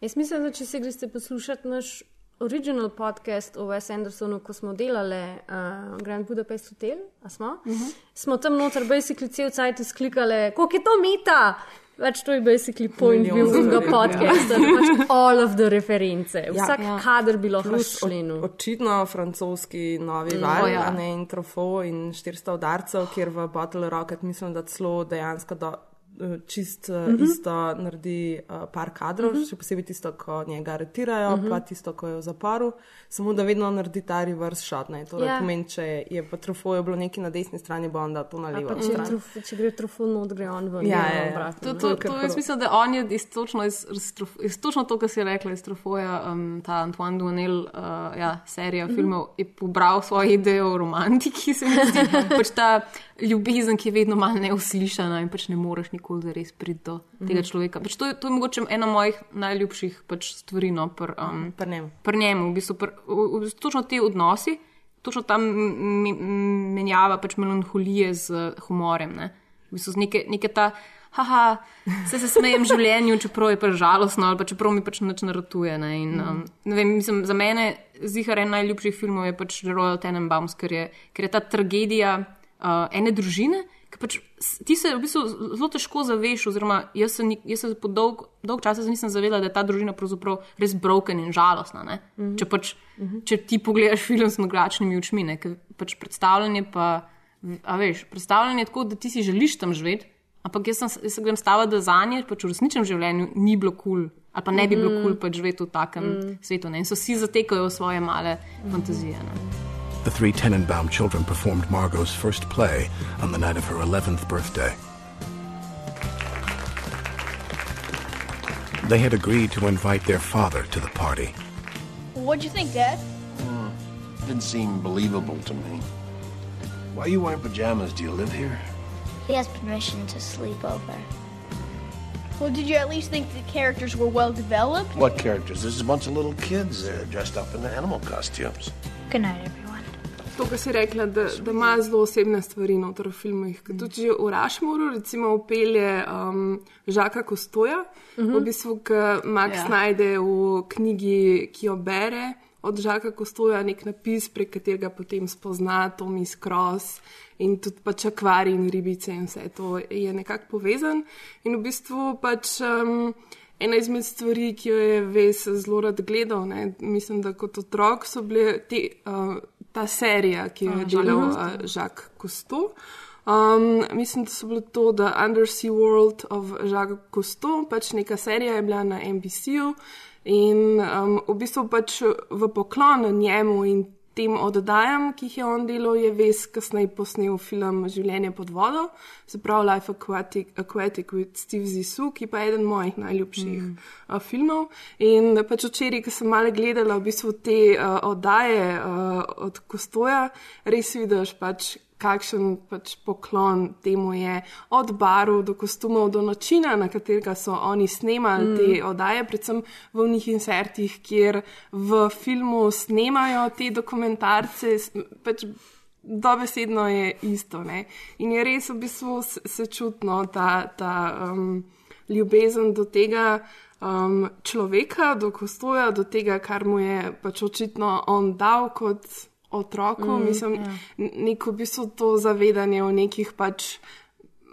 Jaz mislim, da če se greste poslušati naš original podcast o Wes Andersonu, ko smo delali uh, Grand Budapest Hotel, smo, uh -huh. smo tam noter basically cel cajt izklikali, koliko je to meta. Več to je basically point bil tega podcasta, ja. pač all of the reference, vsak ja, ja. kader bi lahko šlenil. Očitno francoski novi Mm, val, o ja. ne in trofo in 400 udarcev, kjer v Bottle Rocket mislim, da celo dejansko do, eh, čist mm Mhm. -hmm. isto naredi uh, par kadrov, mm Mhm. -hmm. še posebej tisto, ko njega aretirajo, mm Mhm. -hmm. pa tisto, ko je v zaporu, samo da vedno naredi ta reverse shot. Ne? Torej, Ja. ja. pomeni, če je pa trofo bilo nekje na desni strani, bo on dal to na levo če, truf, če gre trofon not, gre on ven. Ja, ne, ja, ja. obratno. To, to, to jaz mislim, da on je iz, točno, iz, iz, točno to, kar si rekla, iz Trofoja, um, ta Antoine Duanel, uh, ja, serija Mhm. -hmm. filmov, je pobral svojo idejo o romantiki, se mi zdi. pač ta ljubezen, ki je vedno malo neuslišana in pač ne moreš nikoli zares priti do tega Mhm. človeka. Pač to, je, to je mogoče ena mojih najljubših pač stvari. No, pr, um, Pri njemu. Pri njemu, v bistvu, pr, v, bistvu točno ti odnosi, točno ta menjava pač melanholije z uh, humorjem. Ne? V bistvu neke, neke ta, haha, se, se smejem življenju, čeprav je pač žalostno ali pa čeprav mi pač nič naratuje. Ne? In, um, ne vem, mislim, za mene zihar en najljubših filmov je pač Royal Tenenbaums, ker je, ker je ta tragedija uh, ene družine. ker Pač, ti se v bistvu zelo težko zaveš, oziroma jaz se, jaz se po dolg, dolg časa se nisem zavedala, da je ta družina pravzaprav res broken in žalostna. ne. Mhm. Če, pač, če ti pogledaš film s drugačnimi očmi, ne, ker pač predstavljanje pa, a veš, predstavljanje je tako, da ti si želiš tam živeti, ampak jaz, sem, jaz se grem staviti, da za nje pač v resničnem življenju ni bilo kul. Cool, ali pa ne bi bilo Mhm. kul cool pač živeti v takem Mhm. svetu. Ne? In so vsi zatekajo v svoje male fantazije. Ne? The three Tenenbaum children performed Margot's first play on the night of her 11th birthday. They had agreed to invite their father to the party. What'd you think, Dad? Hmm, didn't seem believable to me. Why are you wearing pajamas? Do you live here? He has permission to sleep over. Well, did you at least think the characters were well developed? What characters? There's a bunch of little kids there dressed up in animal costumes. Good night, everyone. To, kar si rekla, da, da ima zelo osebne stvari noter v filmih. Ker Tudi že v Rašmoru, recimo, upelje um, Žaka Kostoja, Mhm. -huh. v bistvu, ki Max Ja. yeah. najde v knjigi, ki jo bere od Žaka Kostoja, nek napis, prek katerega potem spozna Tomi Skros in tudi pač akvarij in ribice in vse to je nekako povezan. In v bistvu pač. Um, Ena izmed stvari, ki jo je ves zelo rad gledal, ne, mislim, da kot otrok so bile te, uh, ta serija, ki jo je Ah, delal Jacques uh, Jacques Cousteau. Um, mislim, da so bile to The Undersea World of Jacques Cousteau, pač neka serija je bila na NBC-ju in um, v bistvu pač v poklon njemu in tem oddajam, ki jih je on delal, je ves kasneje posnel film Življenje pod vodo, se pravi Life Aquatic, Aquatic with Steve Zissou, ki pa je eden mojih najljubših mm. uh, filmov. In pač včeraj, ko sem malo gledala v bistvu te uh, oddaje uh, od Kostoja, res vidiš pač. Kakšen pač poklon temu je, od barov do kostumov, do načina, na katerega so oni snemali Mm. te oddaje, predvsem v njih insertih, kjer v filmu snemajo te dokumentarce. Pač dobesedno je isto. Ne? In je res v bistvu se, se čutno ta, ta um, ljubezen do tega um, človeka, do kostoja, do tega, kar mu je pač očitno on dal kot otroku. Mm, Mislim, ja. neko v bistvu to zavedanje o nekih pač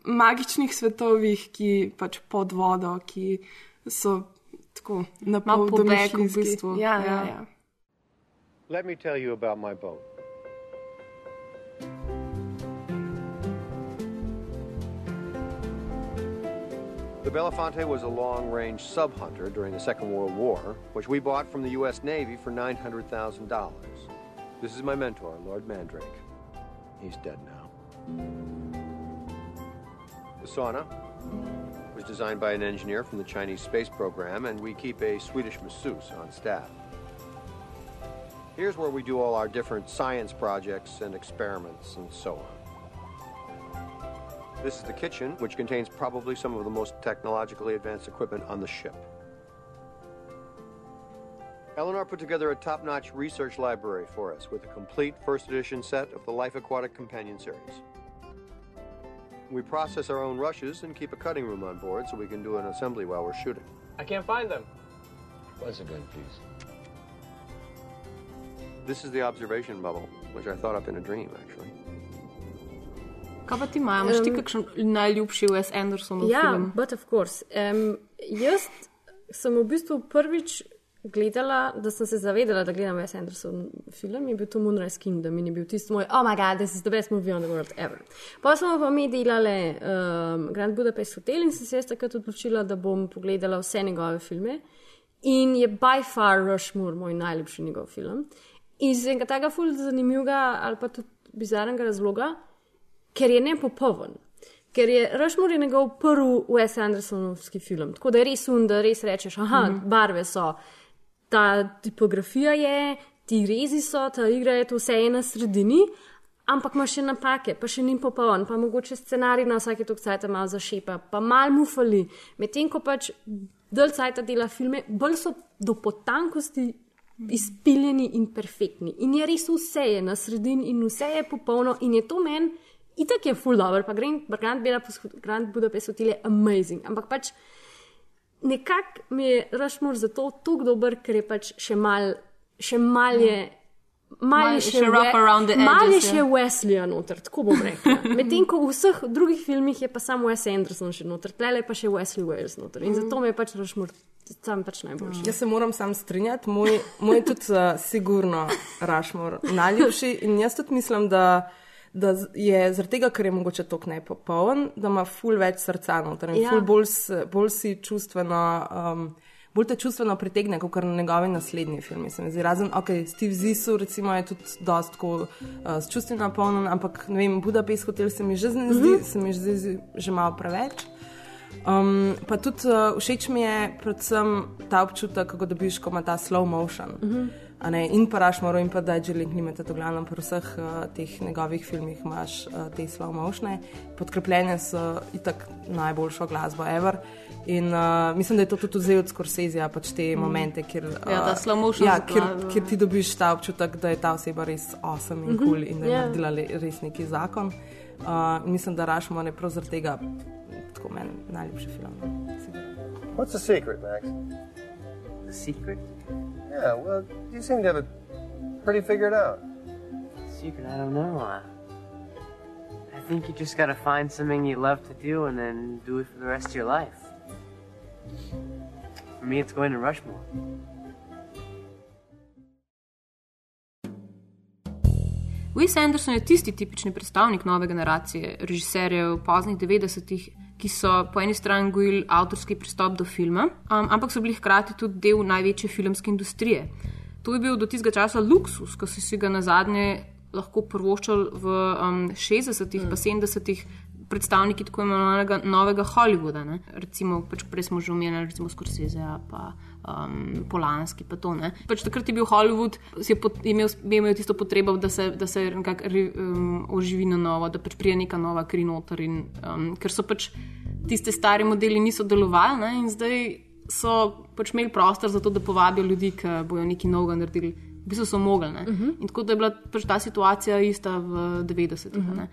magičnih svetovih, ki pač pod vodo, ki so tako na pol pobeg v domišljijski. bistvu. Ja, ja, Ja. ja. Let me tell you about my boat. The Belafonte was a long range sub hunter during the Second World War, which we bought from the U.S. Navy for $900,000. This is my mentor, Lord Mandrake. He's dead now. The sauna was designed by an engineer from the Chinese space program, and we keep a Swedish masseuse on staff. Here's where we do all our different science projects and experiments and so on. This is the kitchen, which contains probably some of the most technologically advanced equipment on the ship. Eleanor put together a top notch research library for us with a complete first edition set of the Life Aquatic Companion series. We process our own rushes and keep a cutting room on board so we can do an assembly while we're shooting. I can't find them. Once again, please. This is the observation bubble, which I thought up in a dream, actually. Kaj pa ti imaš, imaš ti Um, kakšen najljubši Wes Andersonov Ja, film? but of course. Um, jaz sem v bistvu prvič gledala, da sem se zavedala, da gledam Wes Anderson film, je bil to Moonrise Kingdom in je bil tisti moj, oh my god, this is the best movie on the world ever. Pa smo pa mi delali um, Grand Budapest Hotel in sem se jaz takrat odločila, da bom pogledala vse njegove filme. In je by far Rushmore moj najljubši njegov film. Iz enega tega ful zanimivega ali pa tudi bizarnega razloga, ker je nepopoln. Ker je Rushmore je njegov prvi Wes Andersonovski film. Tako da je res un, da res rečeš, aha, mm. -hmm. barve so, ta tipografija je, ti rezi so, ta igra je, to vse je na sredini. Ampak ima še napake, pa še ni popoln, pa mogoče scenarij na vsake tok cajt malo zašepa, pa mal mu fali. Medtem ko pač dalj cajt dela filme, bolj so do potankosti izpiljeni in perfektni. In je res vse je na sredini in vse je popolno in je to meni, itak je full dobro, pa Grand, Grand, Grand Budapest Hotel je amazing. Ampak pač nekako mi je Rushmore zato tako dober, ker je pač še mal, še mal je. Mal Mal je je še, še around the mal je še ja. Wesleya noter, tako bom rekla. Medtem ko v vseh drugih filmih je pa samo Wes Anderson še noter, tlele pa še Wesley Wales noter. In zato mi je pač Rushmore sam pač najboljši. Jaz se moram sam strinjati, moj, moj je tudi uh, sigurno Rašmor najljubši in jaz tudi mislim, da, da je zaradi tega, ker je mogoče tok nepopoln, da ima ful več srca noter in Ja. ful bolj, bolj si čustveno. Um, Bolj te čustveno pritegne, kot na njegovi naslednji mi zdi. Razen, ok, Steve Zisu, recimo, je tudi dosti tako, uh, s čustvi napolnjen, ampak ne vem, Budapest hotel se mi že zdi, mm -hmm. se mi že zdi že malo preveč. Um, pa tudi uh, všeč mi je predvsem ta občutek, kako dobiš, ko ima ta slow motion. Uh Mhm. -huh. Ne, in pa Rašmoro, in pa Dajželing, ni med to glavno, pri vseh uh, teh njegovih filmih imaš uh, te slow motione. Podkrepljene so itak najboljšo glasbo ever. In uh, mislim, da je to tudi vzel od Scorseseja, pač te Mm. momente, kjer, Ja, motion ja, z kjer, kjer ti dobiš ta občutek, da je ta oseba res awesome in kul cool in da je ja. naredila le- res neki zakon. Uh, in mislim, da Rašmor je prav zaradi tega tako meni najljubši film. What's the secret, Max? The secret? Yeah, well, you seem to have it pretty figured out. Secret? I don't know. Uh, I think you just gotta find something you love to do and then do it for the rest of your life. For me, it's going to Rushmore. Wes Anderson je tisti tipični predstavnik nove generacije režiserjev poznih 90-ih, ki so po eni strani gojili avtorski pristop do filma, um, ampak so bili hkrati tudi del največje filmske industrije. To je bil do tistega časa luksus, ko so si ga na zadnje lahko prvoščali v um, 60-ih, mm. pa 70-ih. Predstavniki tako imenovanega novega Hollywooda, ne? recimo, pač prej smo že omenjali, recimo Scorsese, pa um, Polanski, pa to. ne. Pač takrat je bil Hollywood, si je pot, imel, je imel tisto potrebo, da se, da se nekako um, oživi na novo, da pač prije neka nova kri noter. In, um, ker so pač tiste stare modeli niso delovali ne? in zdaj so pač imeli prostor za to, da povabijo ljudi, ki bojo nekaj novega naredili. V bistvu so mogli. Uh Mhm. -huh. In tako da je bila pač ta situacija ista v 90-ih. Uh -huh.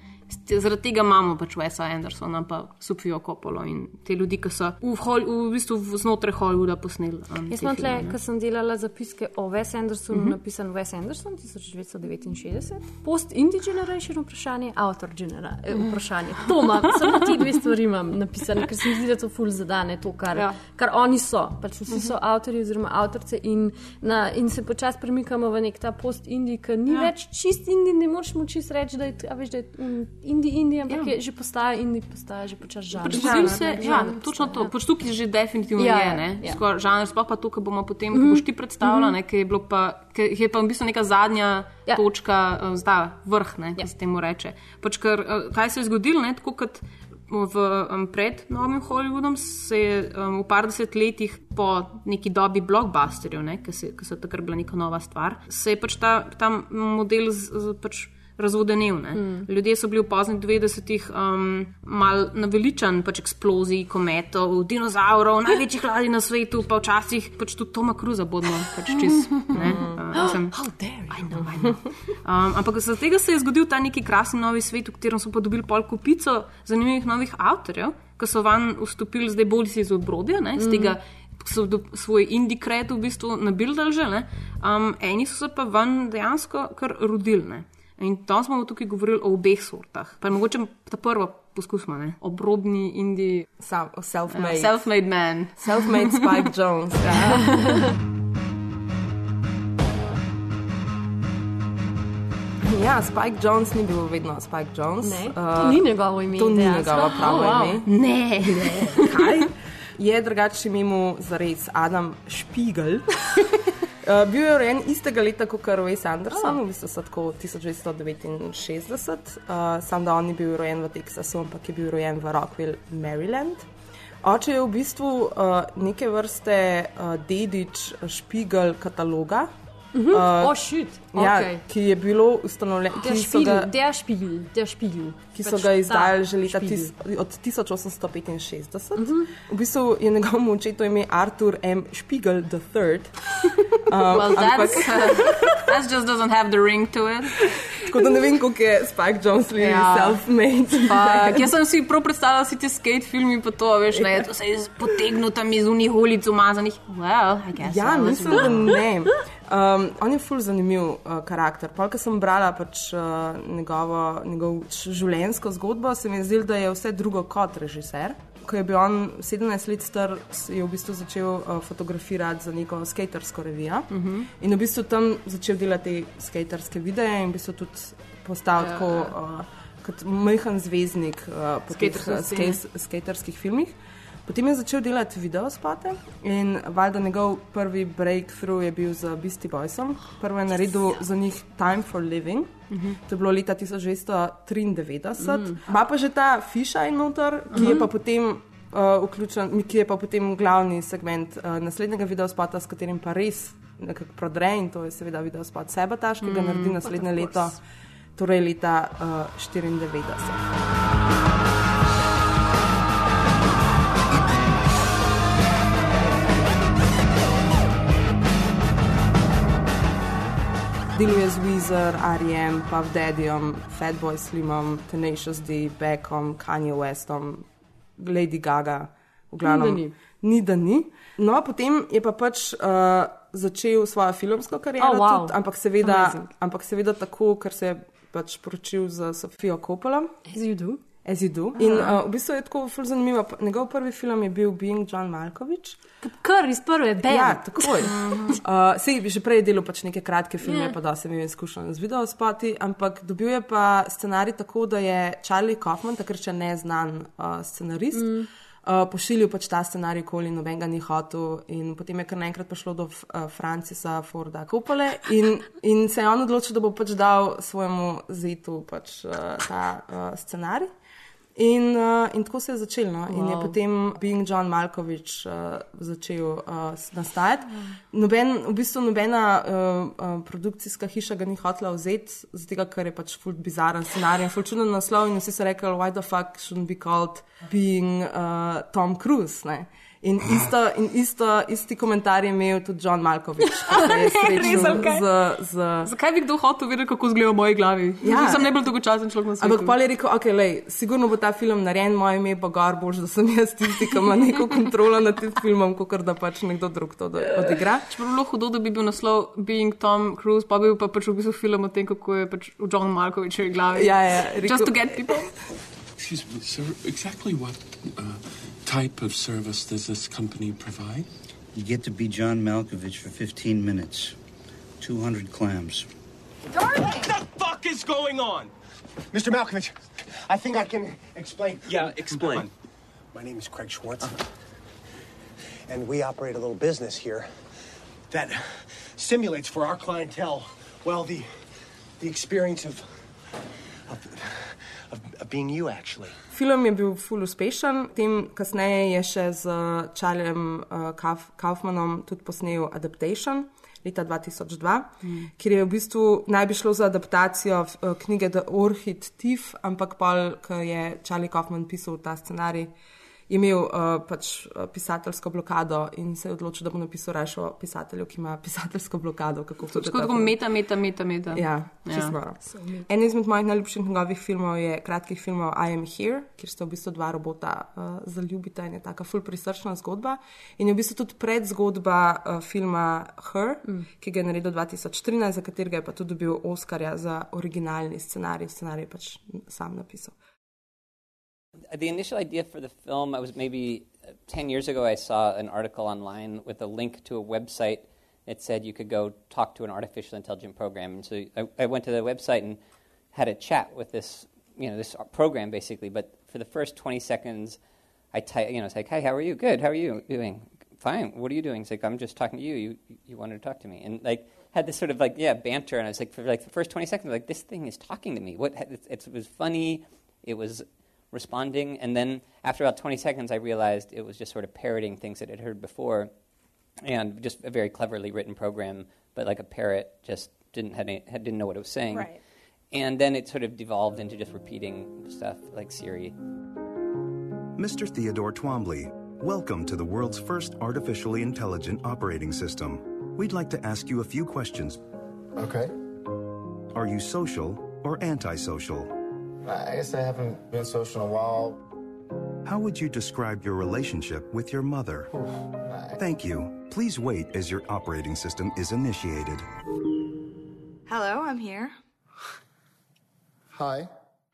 Zaradi tega imamo pač Wesa Andersona, pa Sofijo Kopolo in te ljudi, ki so v, Hol, v bistvu znotraj Hollywooda posneli. Um, Jaz sem tle, ko sem delala zapiske o Wes Andersonu, uh Mhm. -huh. napisan Wes Anderson 1969, post-indie generation vprašanje, autor genera eh, vprašanje. To imam, samo ti dve stvari imam napisane, ker se mi zdi, da to ful zadane to, kar, ja. kar oni so. Pač vsi so avtorji oziroma avtorice in, na, in se počasi premikamo v nek ta post-indie, ki ni Ja. več čist indie, ne moreš mu čist reči, da je, veš, da je um, indie, indie, ampak ja. je že postaja indie, postaja že počasi. Pač zgodil se, ja, točno to. Pač tukaj že definitivno Ja, je, ja, ne. ja. Skoraj žanr, sploh pa to, kar bomo potem, ko Mhm. boš ti predstavljala, Mhm. ne, ki je bilo pa, ki je pa v bistvu neka zadnja Ja. točka, eh, zdaj vrh, ne, ki se temu reče. Pač ker, eh, kaj se je zgodilo, ne, tako kot v, um, pred novim Hollywoodom se je um, v par desetletjih po neki dobi blockbusterjev, ne, ki, se, ki so takrat bila neka nova stvar, se je pač ta, ta model z, z, pač razvodenil. ne. Mm. Ljudje so bili v poznih 90-ih um, mal naveličan pač eksplozij, kometov, dinozaurov, največjih ladij na svetu, pa včasih pač tudi Toma Cruza bodimo pač čez. ne, uh, you? I know, I know. Um, ampak zaradi tega se je zgodil ta neki krasni novi svet, v katerem so pa dobili pol kupico zanimivih novih avtorjev, ki so van vstopili zdaj bolj iz obrodja, ne, iz Mhm. tega so do, svoj indie kred v bistvu nabildali že. ne. Um, eni so se pa ven dejansko kar rodili. In tam smo tukaj govorili o obeh sortah. Pa mogoče ta prvo poskusimo, ne? obrobni indie. Self-made. Ja, self-made man. Self-made Spike Jones. Ja. Ja, Spike Jones ni bil vedno Spike Jones. Ne, Uh, to ni njegovo ime, To ni njegovo pravo Oh, wow. ime. Ne, ne. Kaj? Je drugače ime mu zares Adam Špigel. Uh, bil je rojen istega leta kot Wes Anderson, oh. v bistvu so tako 1969, uh, sam da on ni bil rojen v Teksasu, ampak je bil rojen v Rockville, Maryland. Oče je v bistvu uh, neke vrste uh, dedič Špigel kataloga. Mhm. Uh, Oh, shit. Ja, Okej. ki je bilo ustanovljeno, Der Spiegel, ga, der Spiegel, der Spiegel. ki so Pač ga izdali že leta tis, od 1865. V bistvu je njegovemu očetu ime Arthur M. Spiegel III. Um, Well, ampak- that's, that just doesn't have the ring to it. Tako da ne vem, kako je Spike Jones bil Ja. self-made. Fuck, jaz sem si prav predstavljala si te skate filmi, pa to, veš, ne, to se je potegnil tam iz unih ulic umazanih. Well, I guess. Ja, mislim, da ne. Um, on je ful zanimiv uh, karakter. Polk sem brala pač, uh, njegovo, njegov š- življenjsko zgodbo, se mi je zdelo, da je vse drugo kot režiser. Ko je bil on 17 let star, je v bistvu začel uh, fotografirati za neko skatersko revijo. Mhm. In v bistvu tam začel delati te skaterske videe in v bistvu tudi postal Ja, tako uh, kot majhen zvezdnik uh, po teh uh, skaterskih filmih. Potem je začel delati videospote in valjda njegov prvi breakthrough je bil z Beastie Boysom. Prvo je naredil za njih Time for Living, Mhm. to je bilo leta 1993. Mm. Ima pa že ta Fiša in noter, ki je Mhm. pa potem. Uh, vključen, ki je pa potem glavni segment uh, naslednjega videospota, s katerim pa res nekako prodre in to je seveda videospot Sebataš, ki ga Mm, naredi naslednje leto, torej leta uh, 94. Deluje z Weezer, R.E.M., Puff Daddyjem, Fatboy Slimom, Tenacious D, Beckom, Kanye Westom, Lady Gaga. V glavnem, Ni da ni. ni da ni. No, potem je pa pač uh, začel svojo filmsko kariero, Oh, wow. tudi, ampak, seveda, Amazing. ampak seveda tako, ker se je pač poročil z Sofijo Coppolom. As you do. As you do. In uh, v bistvu je tako ful zanimivo. Njegov prvi film je bil Being John Malkovich. Kar iz prve, bam. Ja, takoj. Uh, sej bi že prej delal pač neke kratke filme, Ja. yeah. pa da sem imel izkušnjo z videospoti, ampak dobil je pa scenarij tako, da je Charlie Kaufman, takrat še neznan uh, scenarist. Mm. Uh, pošiljal pač ta scenarij, koli noben ga ni hotel, in potem je kar naenkrat prišlo do uh, Francisa Forda Kopole, in, in se je on odločil, da bo pač dal svojemu zetu pač, uh, ta uh, scenarij. In, uh, in tako se je začelo. No? In je Wow. potem Being John Malkovich uh, začel uh, nastajati. Noben, v bistvu nobena uh, uh, produkcijska hiša ga ni hotela vzeti, zato ker je pač ful bizaren scenarij, ful čuden naslov. In vsi so rekli, why the fuck shouldn't be called Being uh, Tom Cruise. Ne? In, isto, in isto, isti komentar je imel tudi John Malkovič. Res, kaj? z, z... Zakaj bi kdo hotel vedeti, kako izgleda v moji glavi? Ja. Ja. Sem najbolj dolgočasen človek na svetu. Ampak pa je rekel, ok, lej, sigurno bo ta film narejen, moje ime bo gor, bož, da sem jaz tisti, ki ima neko kontrolo nad tem filmom, kot da pač nekdo drug to do- odigra. Če bi bilo hudo, da bi bil naslov Being Tom Cruise, pa bi bil pa pač v bistvu film o tem, kako je pač v John Malkovičevi glavi. Ja, ja, Just rekel- to get people. Excuse me, sir. Exactly what uh, type of service does this company provide? You get to be John Malkovich for 15 minutes. 200 clams. What the fuck is going on? Mr. Malkovich, I think I can explain. Yeah, explain. My name is Craig Schwartz, and we operate a little business here that simulates for our clientele, well, the the experience of of, of, of being you, actually. Film je bil ful uspešen, tem kasneje je še z Charliem uh, Kauf, Kaufmanom tudi posnel Adaptation leta 2002, Mm. kjer je v bistvu naj bi šlo za adaptacijo uh, knjige The Orchid Thief, ampak pol, ko je Charlie Kaufman pisal ta scenarij, je imel uh, pač uh, pisateljsko blokado in se je odločil, da bo napisal raje o pisatelju, ki ima pisateljsko blokado. Tako ta tako film. meta, meta, meta, meta. Ja, čisto noro. En izmed mojih najljubših njegovih filmov je kratkih filmov I Am Here, kjer sta v bistvu dva robota uh, zaljubita in je taka ful prisrčna zgodba. In je v bistvu tudi predzgodba uh, filma Her, mm. ki ga je naredil 2013, za katerega je pa tudi dobil Oscarja za originalni scenarij. Scenarij je pač sam napisal. The initial idea for the film, I was maybe uh, 10 years ago, I saw an article online with a link to a website that said you could go talk to an artificial intelligence program. And so I, I went to the website and had a chat with this, you know, this program basically. But for the first 20 seconds, I type, you know, it's like, hi, how are you? Good. How are you doing? Fine. What are you doing? It's like, I'm just talking to you. You, you wanted to talk to me. And like, had this sort of like, yeah, banter. And I was like, for like the first 20 seconds, like, this thing is talking to me. What, it, it was funny. It was responding. And then after about 20 seconds, I realized it was just sort of parroting things that I'd heard before. And just a very cleverly written program, but like a parrot just didn't, had any, had, didn't know what it was saying. Right. And then it sort of devolved into just repeating stuff like Siri. Mr. Theodore Twombly, welcome to the world's first artificially intelligent operating system. We'd like to ask you a few questions. Okay. Are you social or antisocial? I guess I haven't been social in a while. How would you describe your relationship with your mother? Thank you. Please wait as your operating system is initiated. Hello, I'm here. Hi.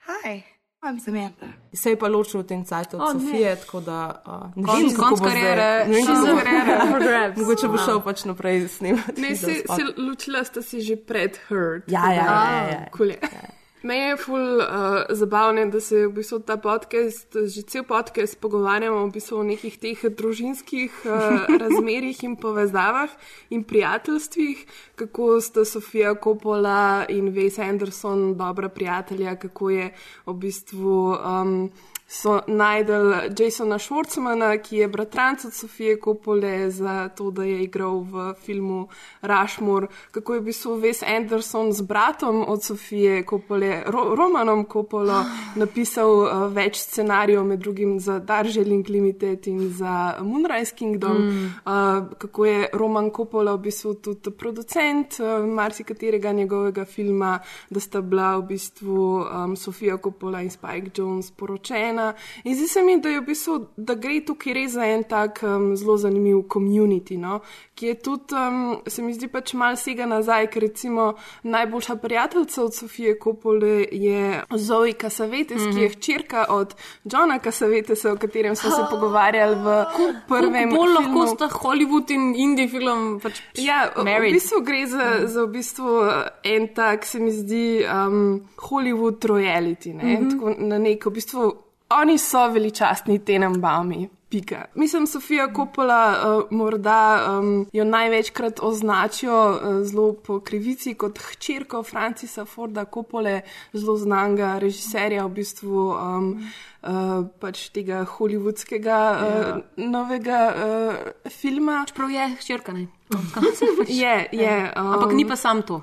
Hi, I'm Samantha. Se je pa ločil v tem cajtu od oh, ne. Sofije, tako da uh, ne vem, kako bo kariere. zdaj. Ne vem, kako bo- grabs. Mogoče bo Ja. šel pač naprej snemati. Ne, se, se ločila sta si že pred her. Ja, ja, ja, ja, ja. Cool je. Me je ful uh, zabavno, da se v bistvu ta podcast, že cel podcast pogovarjamo v bistvu o nekih teh družinskih uh, razmerih in povezavah in prijateljstvih, kako sta Sofija Coppola in Wes Anderson dobra prijatelja, kako je v bistvu. Um, So najdel Jasona Schwartzmana, ki je bratranc od Sofije Kopole, za to, da je igral v filmu Rushmore, kako je v bistvu Wes Anderson z bratom od Sofije Kopole, Ro Romanom Kopolo, napisal uh, več scenarijev, med drugim za Darjeeling Limited in za Moonrise Kingdom, Mm. uh, kako je Roman Kopola v bistvu tudi producent uh, marsikaterega njegovega filma, da sta bila v bistvu um, Sofija Kopola in Spike Jones poročena. In zdi se mi, da, v bistvu, da gre tukaj res za en tak um, zelo zanimiv community, no? ki je tudi, um, se mi zdi pač mal sega nazaj, ker recimo najboljša prijateljica od Sofije Kopole je Zoe Casavetes, mm -hmm. ki je Mhm. hčerka od Johna Casavetesa, o katerem smo se pogovarjali v prvem Bolj lahko sta Hollywood in indie film. Pač Ja, v married. bistvu gre za, za v bistvu eh, en tak, se mi zdi, um, Hollywood royalty. Ne? Mhm. Tako na neko, v bistvu, oni so veličastni Tenenbaumi. Pika. Mislim, Sofija Coppola uh, morda um, jo največkrat označijo uh, zelo po krivici kot hčerko Francisa Forda Coppole, zelo znanga režiserja v bistvu um, uh, pač tega hollywoodskega uh, novega uh, filma. Čeprav je hčerka, ne? je, je. Um, Ampak ni pa sam to.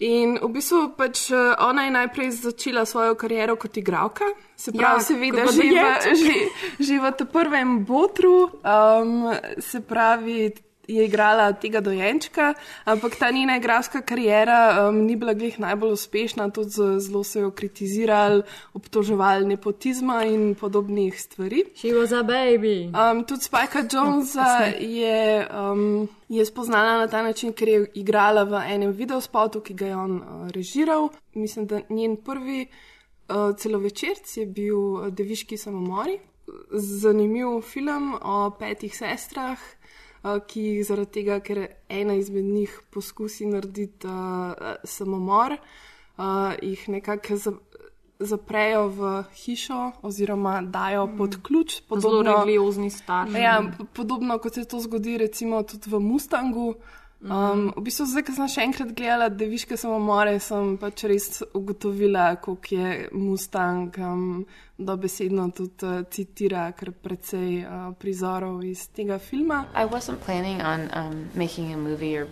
In v bistvu pač eh, ona je najprej začela svojo kariero kot igralka, se Ja, pravi, seveda, kot že, v- že, že v tem prvem botru, um, se pravi, je igrala tega dojenčka, ampak ta njena igralska kariera um, ni bila glih najbolj uspešna, tudi zelo so jo kritizirali, obtoževali nepotizma in podobnih stvari. She was a baby. Um, tudi Spajka Jonesa je, um, je spoznala na ta način, ker je igrala v enem videospotu, ki ga je on uh, režiral. Mislim, da njen prvi uh, celovečerc je bil uh, Deviški samomori. Zanimiv film o petih sestrah, ki jih zaradi tega, ker ena izmed njih poskusi narediti uh, samomor, uh, jih nekako za, zaprejo v hišo oziroma dajo pod ključ. Zelo religiozni starši. Ja, p- podobno kot se to zgodi recimo tudi v Mustangu. Um, v bistvu, zdaj, ko sem še enkrat gledala Deviške samomore, sem pač res ugotovila, koliko je Mustang um, dobesedno tudi uh, citira kar precej uh, prizorov iz tega filma. I wasn't planning on um, making a movie or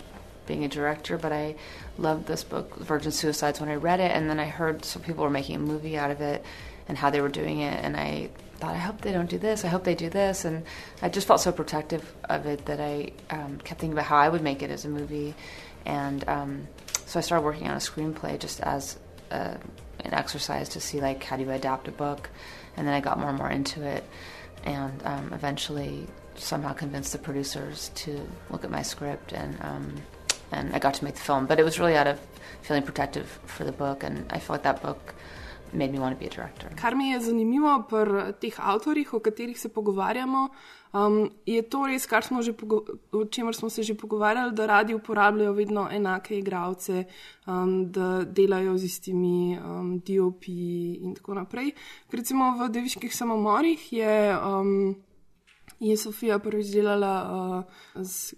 being a director, but I loved this book, Virgin Suicides, when I read it, and then I heard some people were making a movie out of it and how they were doing it, and I thought, I hope they don't do this, I hope they do this, and I just felt so protective of it that I um, kept thinking about how I would make it as a movie, and um, so I started working on a screenplay just as uh, an exercise to see like how do you adapt a book, and then I got more and more into it, and um, eventually somehow convinced the producers to look at my script and um, and I got to make the film. But it was really out of feeling protective for the book, and I feel like that book made me want to be a director. Kar mi je zanimivo pri teh avtorjih, o katerih se pogovarjamo, um, je to res, kar smo že o čemer smo se že pogovarjali, da radi uporabljajo vedno enake igralce, um, da delajo z istimi um, DOP-ji in tako naprej. Ker recimo v Deviških samomorih je, um, je Sofija prvič delala uh, z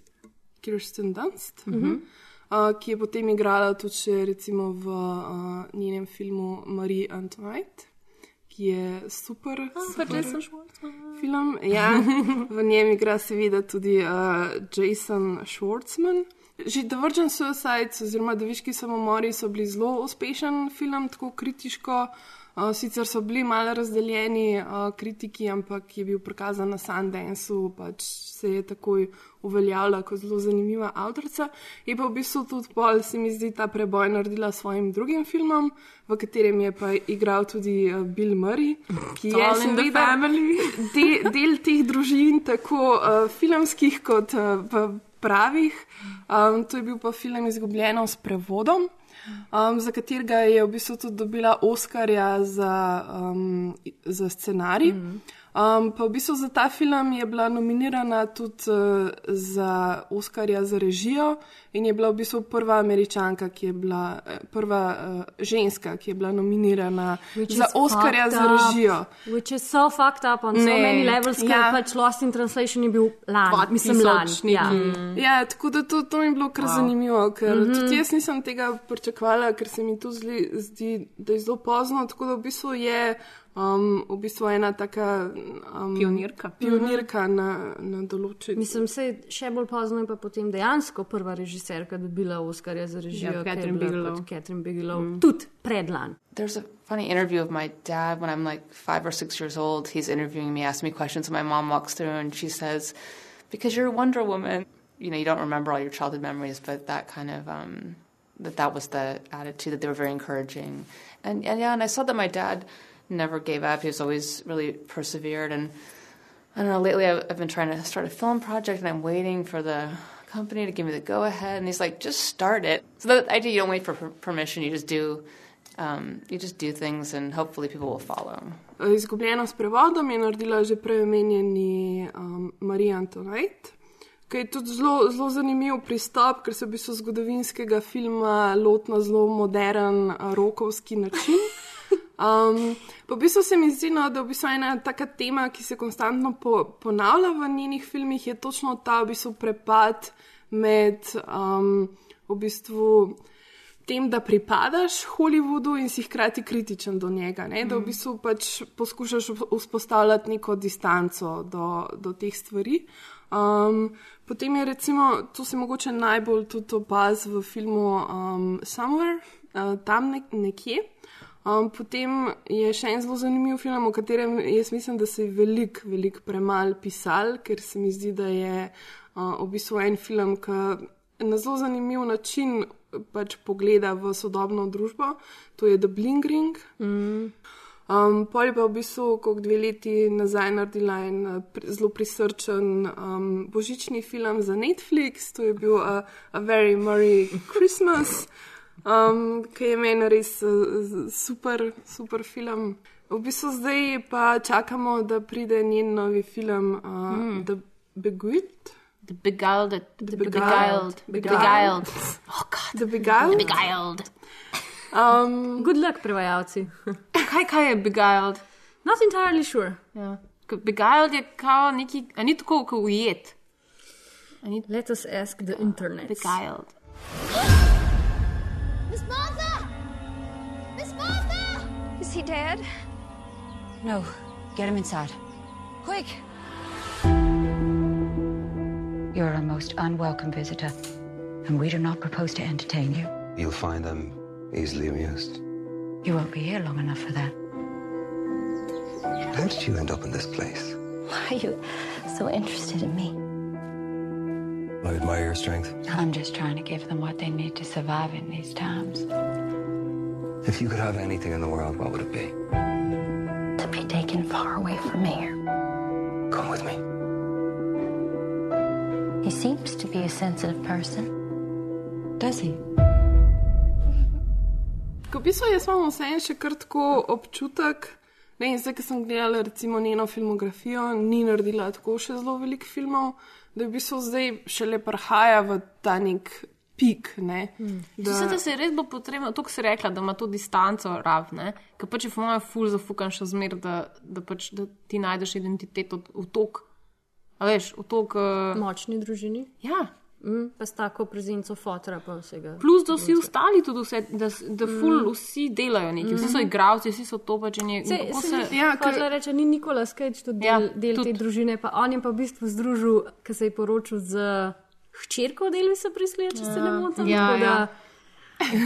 Kirsten Dunst. Mhm. Uh, ki je potem igrala tudi še recimo v uh, njenem filmu Marie Antoinette, ki je super, super Jason Schwartzman. film. Ja, v njem igra seveda tudi uh, Jason Schwartzman. Že The Virgin Suicides oziroma Deviški samomori so bili zelo uspešen film, tako kritiško. Uh, sicer so bili malo razdeljeni uh, kritiki, ampak je bil prikazan na Sundanceu, pač se je takoj uveljavila kot zelo zanimiva avtorica. Je pa v bistvu tudi pol, se mi zdi, ta preboj naredila s svojim drugim filmom, v katerem je pa igral tudi uh, Bill Murray, ki je seveda family. de, del teh družin, tako uh, filmskih kot uh, pravih. Um, to je bil pa film Izgubljeno s prevodom. Um, za katerega je v bistvu tudi dobila Oscarja za, um, za scenarij. Mm -hmm. Um, pa v bistvu za ta film je bila nominirana tudi uh, za Oscarja za režijo in je bila v bistvu prva američanka, ki je bila eh, prva uh, ženska, ki je bila nominirana Which za is Oscarja za režijo. Which is so fucked up on so Ne, many levels, ker ja. pač Lost in Translation je bil lani, mislim lani. Ja. Ja, tako da to, to mi je bilo kar Wow. zanimivo, ker mm. -hmm. tudi jaz nisem tega pričakovala, ker se mi to zdi, zdi da je zelo pozno. Tako da v bistvu je um, v bistvu ena taka um, Pionirka. pionirka na, na določen Mislim, se še bolj pozno je pa potem dejansko prva režiserka dobila Oscarja za režijo, Ja, ki Catherine Bigelow. Catherine Bigelow. Mm. Tudi predlan. There's a funny interview of my dad when I'm like five or six years old. He's interviewing me, asking me questions, and my mom walks through and she says, "Because you're Wonder Woman, you know, you don't remember all your childhood memories, but that kind of um, that that was the attitude that they were very encouraging." And, and yeah, and I saw that my dad never gave up. He was always really persevered, and I don't know. Lately, I've, I've been trying to start a film project, and I'm waiting for the company to give me the go ahead. And he's like, "Just start it." So the idea you don't wait for per- permission; you just do. Um, you just do things, and hopefully, people will follow. Izgubljeno s prevodom je naredila že prej omenjeni um, Marija Antoinette, ki je tudi zelo, zelo zanimiv pristop, ker se v bistvu zgodovinskega filma loti na zelo modern, rokovski način. Um, v bistvu se mi zdi, no, da je v bistvu ena taka tema, ki se konstantno po, ponavlja v njenih filmih, je točno ta v bistvu prepad med um, v bistvu tem, da pripadaš Hollywoodu in si hkrati kritičen do njega. Ne? Da v bistvu pač poskušaš vzpostavljati neko distanco do, do teh stvari. Um, potem je recimo, to se mogoče najbolj tudi opazuje v filmu um, Somewhere, uh, tam nek nekje. Um, potem je še en zelo zanimiv film, o katerem jaz mislim, da se je veliko, veliko premalo pisal, ker se mi zdi, da je uh, v bistvu en film, ki na zelo zanimiv način pač pogleda v sodobno družbo, to je The Blingring. Mm. Um, Pol je pa v bistvu, kot dve leti nazaj, naredila en uh, pri, zelo prisrčen um, božični film za Netflix, to je bil uh, A Very Merry Christmas, um, ki je meni res uh, super, super film. V bistvu zdaj pa čakamo, da pride njen novi film, uh, mm. The Beguiled. The Beguiled. The Beguiled. Beguiled. Oh, God. The Beguiled. The Beguiled. Um, Good luck, prevajalci. kaj, kaj je Beguiled? Not entirely sure. Ja. Ker Beguiled je kao neki, a ni tako kot ujet. Ni... Let us ask the internet. Beguiled. Miss Martha! Miss Martha! Is he dead? No. Get him inside. Quick! You're a most unwelcome visitor, and we do not propose to entertain you. You'll find them easily amused. You won't be here long enough for that. How did you end up in this place? Why are you so interested in me? I admire your strength. I'm just trying to give them what they need to survive in these times. If you could have anything in the world, what would it be? To be taken far away from here. Come with me. He seems to be a sensitive person. Does he? Ko bistvu jaz imam vseeno še kar tako občutek, ne vem, zdaj, ki sem gledala recimo njeno filmografijo, ni naredila tako še zelo veliko filmov, da v bistvu zdaj šele prihaja v ta nek pik. Ne, Hmm. Da... Se je res bo potrebno, to, kar si rekla, da ima to distanco ravne, ker pač je v mojem ful zafukan še zmer, da, da, pač, da ti najdeš identiteto v tok. A veš, v tok. Uh... Močni družini. Ja. Mm, pa s tako prezenco fotora pa vsega. Plus, da vsi ostali tudi vse, da, da ful mm. vsi delajo nekaj, vsi so igravci, vsi so to pač je. Se, se, se, ja, ker reče, ni Nikola Sketch tudi del, ja, del tudi. te družine, pa on je pa v bistvu združil, ker se je poročil z hčerko Delvisa Prislija, če ja. se ne motim. Ja, ja.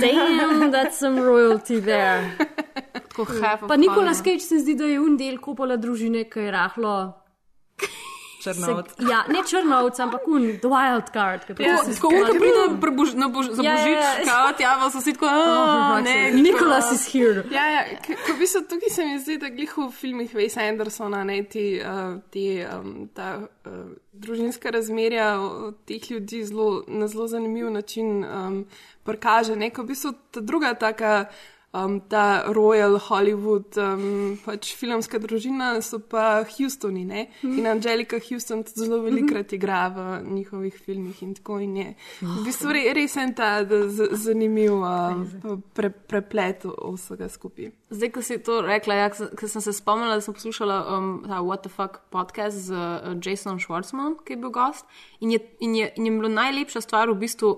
Damn, that's some royalty there. pa Nikola Sketch se zdi, da je un del kupola družine, ki je rahlo. Črnovc. Se, ja, ne črnovc, ampak un, wild card. Ja, ko ko pride bož, na bož, za božič, ja, ja. kao, tja, vas vsi tako, oh, ne, Nikolas is here. Ja, ja, ko bi se tukaj se mi zdi, da glih v filmih Wes Andersona, ne, ti, uh, ti, um, ta uh, družinska razmerja teh ljudi zelo, na zelo zanimiv način um, prikaže, ne, ko bi se ta druga taka um, ta Royal Hollywood, um, pač filmska družina, so pa Houstoni. Ne? Mhm. In Angelika Houston zelo velikrat igra v njihovih filmih in tako in je. V bistvu re, res je ta z, zanimiv uh, pre, preplet vsega skupaj. Zdaj, ko si to rekla, ja, ko sem se spomnila, da sem poslušala um, ta What the Fuck podcast z uh, Jasonom Schwartzmanom, ki je bil gost. In je, in je, in je bilo najlepša stvar v bistvu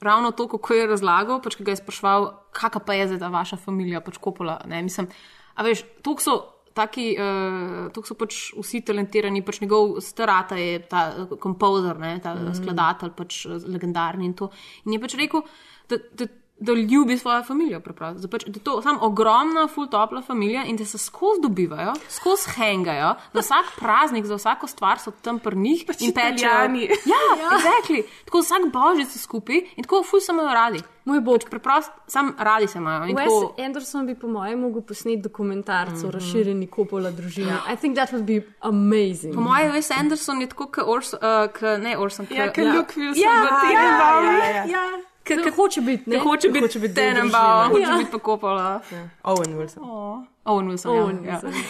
ravno to, kako je razlagal, pač, ki ga je sprašval, kakšna pa je zdaj ta vaša družina, pač kopola. Ne, mislim, a veš, to so. Taki, uh, to so pač vsi talentirani, pač njegov starata je ta kompozer, ta mm. skladatelj, pač legendarni in to. In je pač rekel, da, da, da ljubi svojo družino, da, pač, da je to samo ogromna, full topla družina in da se skozi dobivajo, skozi hengajo, za vsak praznik, za vsako stvar so tam prnih pač in italijani. Ja, ja. Exactly. tako vsak božič so skupaj in tako full se imajo radi. Moj bog, preprosto, sam radi se imajo. Wes tako... Anderson bi, po mojem, mogel posneti dokumentarc mm -hmm. o razširjeni kopola družina. I think that would be amazing. Po mojem, Wes Anderson je tako, kot Orson, uh, ne Orson, ja, kot ja. Luke Wilson, ja, ja, ja, ja, ja. ja. Ker hoče biti, ne hoče biti, hoče biti Tenenbaum, hoče biti pa. Owen Wilson. Oh. Owen Wilson. Owen yeah. Wilson.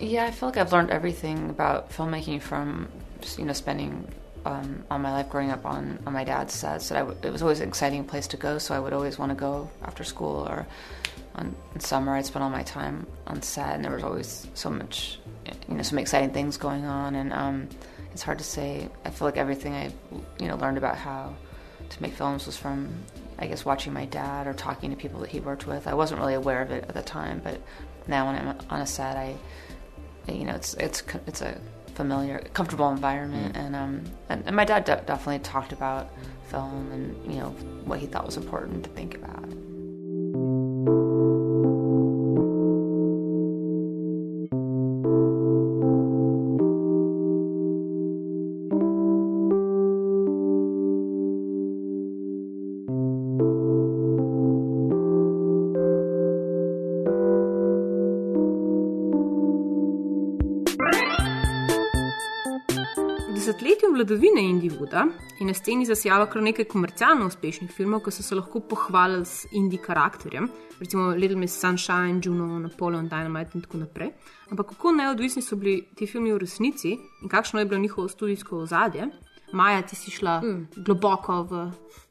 yeah, I feel like I've learned everything about filmmaking from, you know, spending um, all my life growing up on, on my dad's sets. That I w- it was always an exciting place to go, so I would always want to go after school or on, in summer. I'd spend all my time on set, and there was always so much, you know, some exciting things going on. And um, it's hard to say. I feel like everything I, you know, learned about how to make films was from, I guess, watching my dad or talking to people that he worked with. I wasn't really aware of it at the time, but now when I'm on a set, I, you know, it's it's it's a familiar, comfortable environment. And um, and, and my dad de- definitely talked about film and you know what he thought was important to think about. Vladavine Indijvuda je na sceni zasijalo kar nekaj komercialno uspešnih filmov, ki so se lahko pohvalili s indij karakterjem, recimo Little Miss Sunshine, Juno, Napoleon Dynamite in tako naprej. Ampak kako neodvisni so bili ti filmi v resnici in kakšno je bilo njihovo studijsko ozadje? Maja, ti si šla mm. globoko v,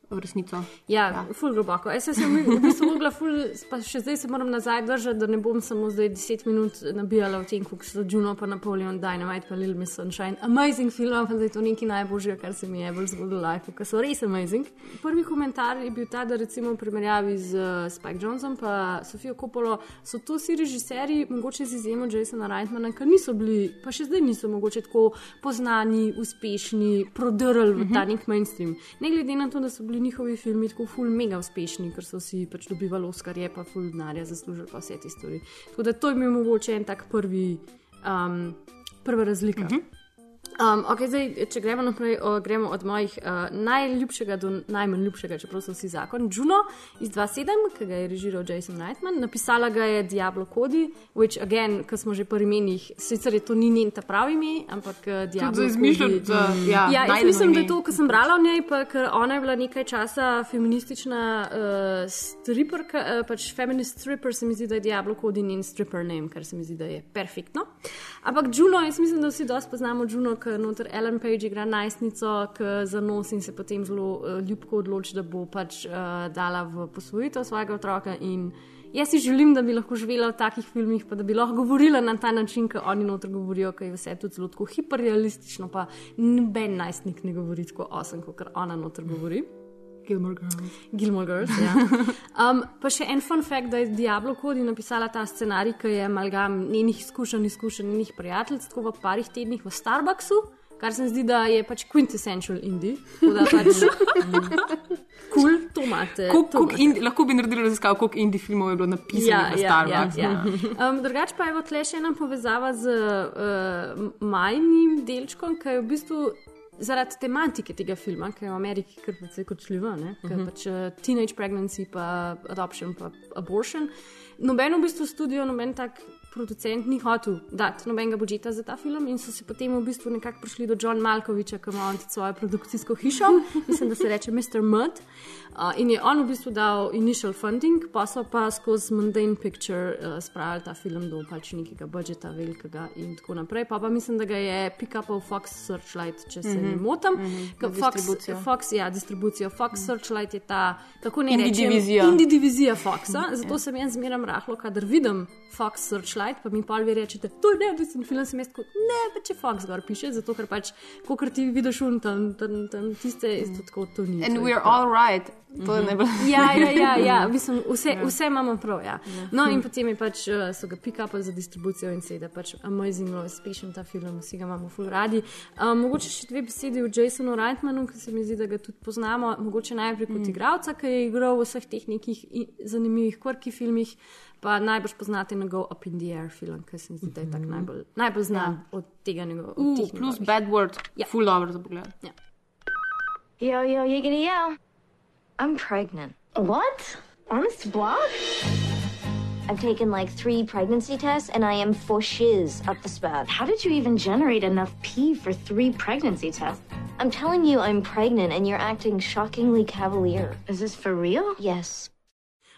v resnico. Ja, ja. ful globoko. Jaz sem v bistvu mogla, ful, pa še zdaj se moram nazaj držati, da ne bom samo zdaj 10 minut nabijala v tem, kako so Juno, pa Napoleon, Dynamite, pa Little Miss Sunshine. Amazing film, ampak zdaj to nekaj najboljšega, kar se mi je bolj zgodilo v life, ker so res amazing. Prvi komentar je bil ta, da recimo v primerjavi z uh, Spike Jonesom pa Sofijo Kopolo so to vsi režiserji, mogoče z izjemo Jasona Reitmana, ki niso bili, pa še zdaj niso mogoče tako poznani, uspešni, prodrli v ta nek mainstream. Ne glede na to, da so bili njihovi filmi tako ful mega uspešni, ker so si pač dobivali Oscarje, pa ful denarja zaslužili, pa vse te stvari. Tako da to je bil mogoče en tak prvi, um, prva razlika. Uh -huh. Um, okay, zdaj, če gremo naprej, o, gremo od mojih uh, najljubšega do najmanj ljubšega, čeprav so vsi zakon. Juno iz 2007, ki ga je režiral Jason Reitman, napisala ga je Diablo Cody, which again, ki smo že pri imenih, sicer je to ni njen ta pravi ime, ampak uh, Diablo. Tudi izmišljam, Cody, da ja, ja, jaz mislim, da je to, kar sem brala o njej, pa ker ona je bila nekaj časa feministična uh, striperka, uh, pač feminist stripper, se mi zdi, da je Diablo Cody njen stripper name, kar se mi zdi, da je perfektno. Ampak Juno, jaz mislim, da vsi dosti poznamo Juno, ker noter Ellen Page igra najstnico, ki za nos in se potem zelo uh, ljubko odloči, da bo pač uh, dala v posvojitev svojega otroka. In jaz si želim, da bi lahko živela v takih filmih, pa da bi lahko govorila na ta način, kot oni noter govorijo, ker je vse tudi zelo hiperrealistično, pa noben najstnik ne govori tako osem, kot ona noter govori. Gilmore Girls. Gilmore Girls. Ja. Um, pa še en fun fact, da je Diablo Cody napisala ta scenarij, ki je amalgam njenih izkušenj, izkušenj njenih prijateljstv v parih tednih v Starbucksu, kar se mi zdi, da je pač quintessential indie. Pač kul, cool, to imate. Kolik, to kolik imate. indi, lahko bi naredili raziskavo, koliko indie filmov je bilo napisanih v Starbucks. Ja, ja. Um, drugače pa je v tle še ena povezava z uh, majhnim delčkom, ki je v bistvu zaradi tematike tega filma, ki je v Ameriki kar precej kočljiva, ne? ker Mhm. pač uh, teenage pregnancy, pa adoption, pa abortion. Noben v bistvu studio, noben tak producent ni hotel dati nobenega budžeta za ta film in so se potem v bistvu nekako prišli do John Malkoviča, ki ima on svojo produkcijsko hišo, mislim, da se reče Mr. Mud. Uh, in je on v bistvu dal initial funding, pa so pa skozi Mundane Picture uh, spravili ta film do pač nekega budžeta velikega in tako naprej. Pa pa mislim, da ga je pick-upal Fox Searchlight, če se mm -hmm. ne Mhm, motim. mhm, Ker za Fox. Fox, ja, distribucijo. Fox mm. Searchlight je ta, kako ne rečem, indie divizija Foxa. Zato sem jaz zmeraj rahlo, kadar vidim Fox Searchlight, pa mi pa vi rečete, to je neodvisen film, sem jaz kot ne, pa če Fox gor piše, zato ker pač, ko ti vidiš un tam, tam, tam tiste, isto tako to ni. And we're all right. To je najbolj. Ja, ja, ja, ja. Mislim, vse, Ja. vse imamo prav. Ja. No, in potem je pač, uh, so ga pick-upali za distribucijo in seveda pač amazingno uspešen ta film, vsi ga imamo ful radi. Um, mogoče še dve besedi o Jasonu Reitmanu, ki se mi zdi, da ga tudi poznamo. Mogoče najprej kot Mm. igralca, ki je igral v vseh teh nekih zanimivih kvrki filmih, pa najbrž poznate njegov Up in the Air film, ki se mi zdi, da je tak najbolj, najbolj znan od tega njegovega. Uh, plus Bad Word, ja. full dobro za pogled. Ja. Yo, yo, yiggity yo. I'm pregnant. What? Honest block? I've taken like three pregnancy tests and I am for shiz up the spout. How did you even generate enough pee for three pregnancy tests? I'm telling you I'm pregnant and you're acting shockingly cavalier. Is this for real? Yes.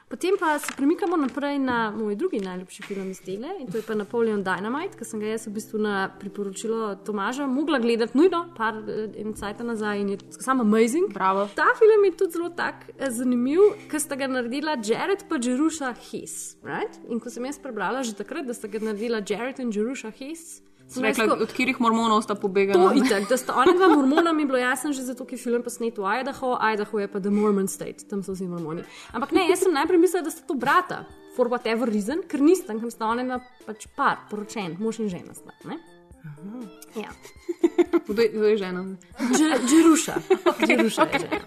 Potem pa se premikamo naprej na moj drugi najljubši film iz tega, in to je pa Napoleon Dynamite, ki sem ga jaz v bistvu na priporočilo Tomaža mogla gledati nujno, par en cajt nazaj in je samo amazing. Bravo. Ta film je tudi zelo tak eh, zanimiv, ker sta ga naredila Jared pa Jerusha Hess. Right? In ko sem jaz prebrala že takrat, da sta ga naredila Jared in Jerusha Hess. Sem Rekla, tako- od katerih mormonov sta pobegala? To je tako, da sta oni dva mormona, mi je bilo jasno že zato, ker je film posnet v Idaho, Idaho je pa The Mormon State, tam so vsi mormoni. Ampak ne, jaz sem najprej mislila, da sta to brata, for whatever reason, ker nista, ker sta oni na pač par, poročen, mož in žena sta. Ne? Ja. Kdo je, kdo je žena? Dž- Džiruša. Džiruša je žena.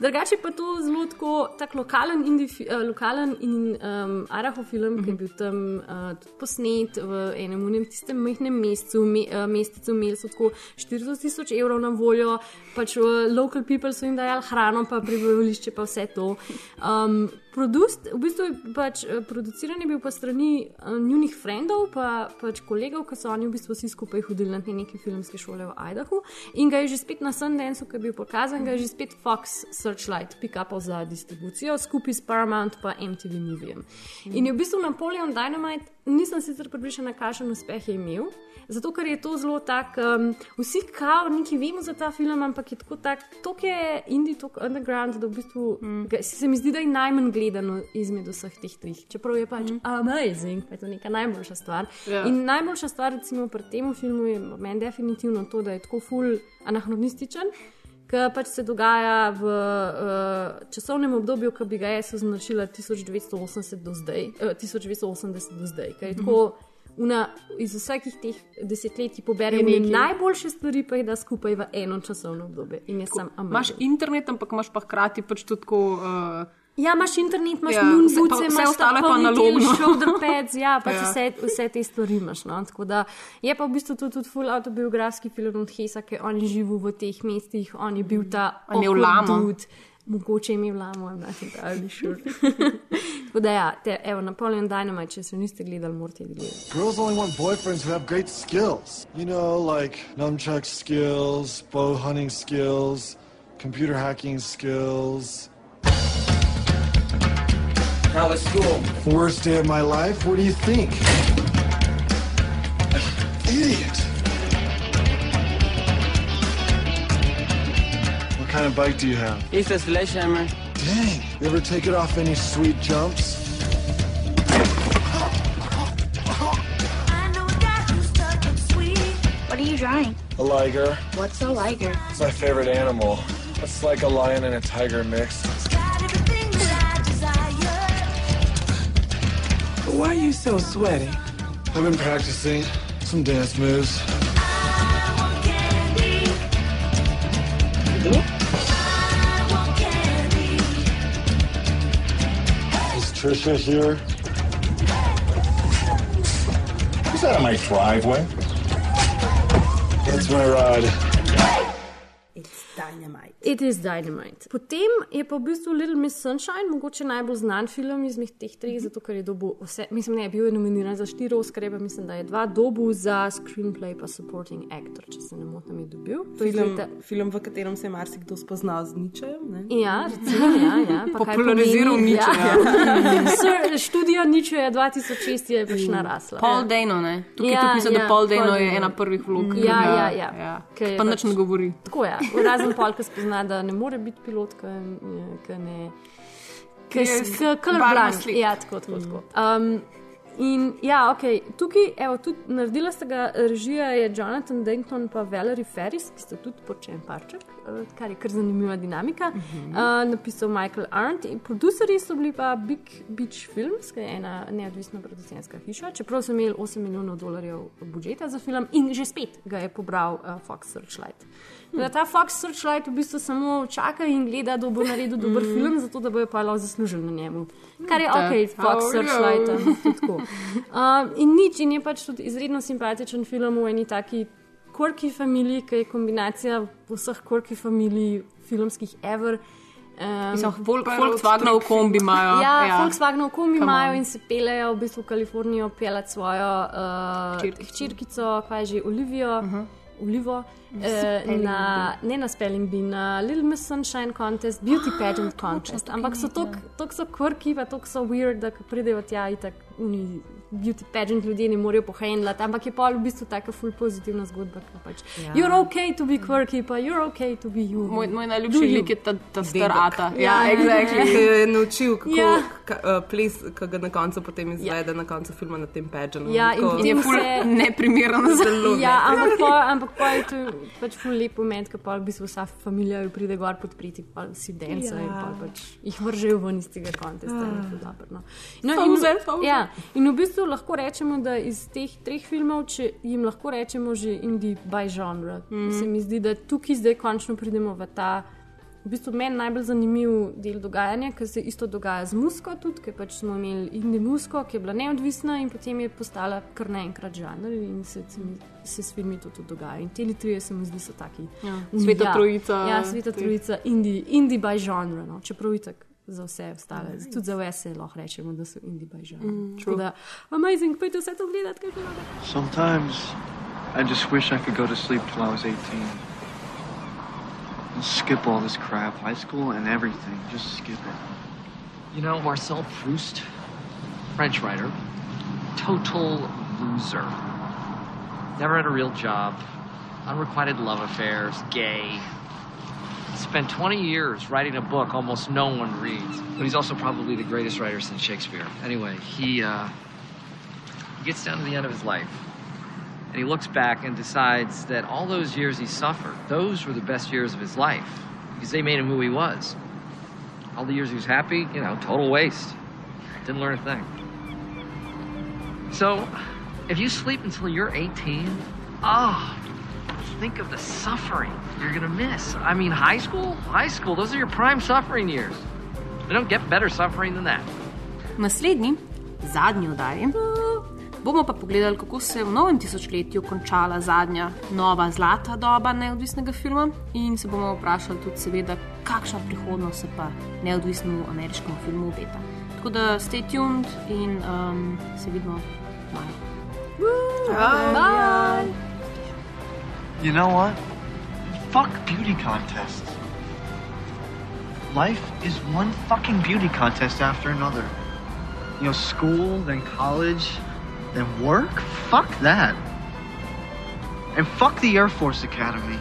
Drugače pa to zelo tako, tak lokalen, indie, fi- eh, lokalen in um, araho film, ki je bil tam uh, posnet v enem unem tistem majhnem mestu, me, uh, mestecu, imeli so tako 400 tisoč evrov na voljo, pač uh, local people so jim dajali hrano, pa prebivališče, pa vse to. Um, Produst, v bistvu je pač, eh, produciran je bil pa strani uh, njunih frendov, pa pač kolegov, ki so oni v bistvu vsi skupaj hodili na te neke filmske šole v Idahu. In ga je že spet na Sundanceu, ki je bil pokazan, ga je že spet Fox Searchlight pick-upal za distribucijo skupaj s Paramount pa MTV Movijem. In je v bistvu Napoleon Dynamite, nisem sicer pripričana, kakšen uspeh je imel. Zato, ker je to zelo tak, um, vsi kao nekaj vemo za ta film, ampak je tako tak, to je indie, to underground, da v bistvu mm. ga, se mi zdi, da je najmanj gledano izmed vseh teh treh. Čeprav je pač mm. amazing, pa je to neka najboljša stvar. Ja. In najboljša stvar, recimo pri tem filmu, je meni definitivno to, da je tako full anahronističen. Ki pač se dogaja v uh, časovnem obdobju, ki bi ga jaz označila 1980 do zdaj, uh, 1980 do zdaj, ker je tako. Una, iz vsakih teh desetletij poberemo nekaj. najboljše stvari, pa jih da skupaj v eno časovno obdobje. In sem Imaš internet, ampak imaš pa hkrati pač tudi tako. Uh, Ja, imaš internet, imaš Ja, vse- moonboots, vse imaš ostalo je pa shoulder pads, ja, pač Ja. Vse, vse te stvari imaš. No? Tako da je pa v bistvu to tudi full autobiografski film od Hesa, ki on je živel v teh mestih, on je bil ta A je dude. Mogoče je imel lamo, I'm not entirely sure. Tako da ja, te, evo, Napoleon Dynamite, če se niste gledali, morate gledati. Girls only want boyfriends who have great skills. You know, like nunchuck skills, bow hunting skills, computer hacking skills. How was school? Worst day of my life? What do you think? Idiot! What kind of bike do you have? It's a sledgehammer. Dang! You ever take it off any sweet jumps? What are you drawing? A liger. What's a liger? It's my favorite animal. It's like a lion and a tiger mixed. Why are you so sweaty? I've been practicing some dance moves. Is Trisha here? Is that on my driveway? That's my rod. Dynamite. It is Dynamite. Potem je pa v bistvu Little Miss Sunshine, mogoče najbolj znan film izmed teh treh, zato ker je dobil vse, mislim, ne, bil je nominiran za štiri Oscarje, pa mislim, da je dva dobil za screenplay pa supporting actor, če se ne motim, je dobil. To je Film, leta- film, v katerem se je marsikdo spoznal z ničem. Ne? Ja, recimo, ja, ja. Populariziral Nietzsche, Ja. Sir, študija Niče je 2006 je pač narasla. Paul Dano, ne? Tukaj ja, tudi mislim, da Paul Dano je ena prvih vlog. Ja, ja, ja. ja. Je Pa nič ne govori. Tako je. Razen pol, ki spozna, da ne more biti pilot, ki ne. Ki je slika. Ja, tako, tako. tako. Um, in ja, ok, tukaj, evo, tudi naredila sta ga režija je Jonathan Denton pa Valerie Ferris, ki sta tudi počen parček, eh, kar je kar zanimiva dinamika. Uh -huh. uh, napisal Michael Arndt in producerji so bili pa Big Beach Films, ki je ena neodvisna producentska hiša, čeprav so imeli 8 milijonov dolarjev budžeta za film in že spet ga je pobral uh, Fox Searchlight. Da ta Fox Searchlight v bistvu samo čaka in gleda, da bo naredil dober Mhm. film, zato da bojo pa lahko zaslužili na njemu. Kar je Da. ok, Fox Oh, Searchlight. Um, in nič, in je pač tudi izredno simpatičen film v eni taki quirky familiji, ki je kombinacija vseh quirky familij filmskih ever. Um, Mislim, Vol- Volkswagenov kombi imajo. Ja, ja. ja. Volkswagenov kombi Come imajo in se pelejo v bistvu v Kalifornijo pelat svojo uh, hčerkico, kaj že, Olivijo. Uh -huh. Olivo, Spelling na, ne na Spelling Bee, na Little Miss Sunshine Contest, Beauty Pageant Contest. Ampak so tako so quirky, pa tako so weird, da pridejo tja, itak uni beauty pageant ljudje ne morejo pohendlati, ampak je pa v bistvu taka full pozitivna zgodba. Pač, Ja. ja. You're okay to be quirky, pa you're okay to be you. Moj, moj najljubši lik je ta, ta star ata. Ja, exactly. Ki je naučil, kako, Ja. ja. ka, uh, ples, ki ga na koncu potem izvede, ja. na koncu filma na tem pečenu. Ja, in potem je ful se- neprimerno za Zelo Ja, ampak, pa, ampak pa je to pač ful lep moment, ko pa v bistvu vsa familija jo pride gor podpreti, pa vsi denca Ja. in pa pač jih vržejo ven iz tega kontesta. in je Ah. ful dobro, no. Solze, solze. ja, in v bistvu lahko rečemo, da iz teh treh filmov, če jim lahko rečemo že indie by genre, mm. se mi zdi, da tukaj zdaj končno pridemo v ta. V bistvu meni najbolj zanimiv del dogajanja, ker se isto dogaja z musko, tudi ker pač smo imeli indie musko, ki je bila neodvisna in potem je postala kar naenkrat žanr in se, se, se s filmi to tudi dogaja. In te trije se mi zdi so taki. Ja, Sveta ja, trojica Ja, sveta teh. trojica, indie, indie by genre, no. čeprav itak za vse ostale, tudi za vse lahko rečemo, da so indie by genre. Mm, Tako da, amazing, pojdite vse to gledati, kaj je bilo. Sometimes I just wish I could go to sleep till I was 18. And skip all this crap, high school and everything. Just skip it. You know, Marcel Proust, French writer, total loser. Never had a real job, unrequited love affairs, gay. Spent 20 years writing a book almost no one reads. But he's also probably the greatest writer since Shakespeare. Anyway, he, uh, he gets down to the end of his life. And he looks back and decides that all those years he suffered, those were the best years of his life. Because they made him who he was. All the years he was happy, you know, total waste. Didn't learn a thing. So, if you sleep until you're 18, oh, think of the suffering you're gonna miss. I mean, high school? High school, those are your prime suffering years. They don't get better suffering than that. V naslednji, zadnji oddaji, bomo pa pogledali, kako se je v novem tisočletju končala zadnja nova zlata doba neodvisnega filma in se bomo vprašali tudi, seveda, kakšna prihodnost se pa neodvisnemu ameriškemu filmu obeta. Tako da stay tuned in um, se vidimo maja. Bye. You know what? Fuck beauty contests. Life is one fucking beauty contest after another. You know, school, then college, then work? Fuck that. And fuck the Air Force Academy.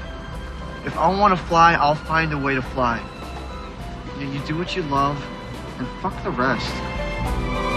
If I want to fly, I'll find a way to fly. You, you do what you love, and fuck the rest.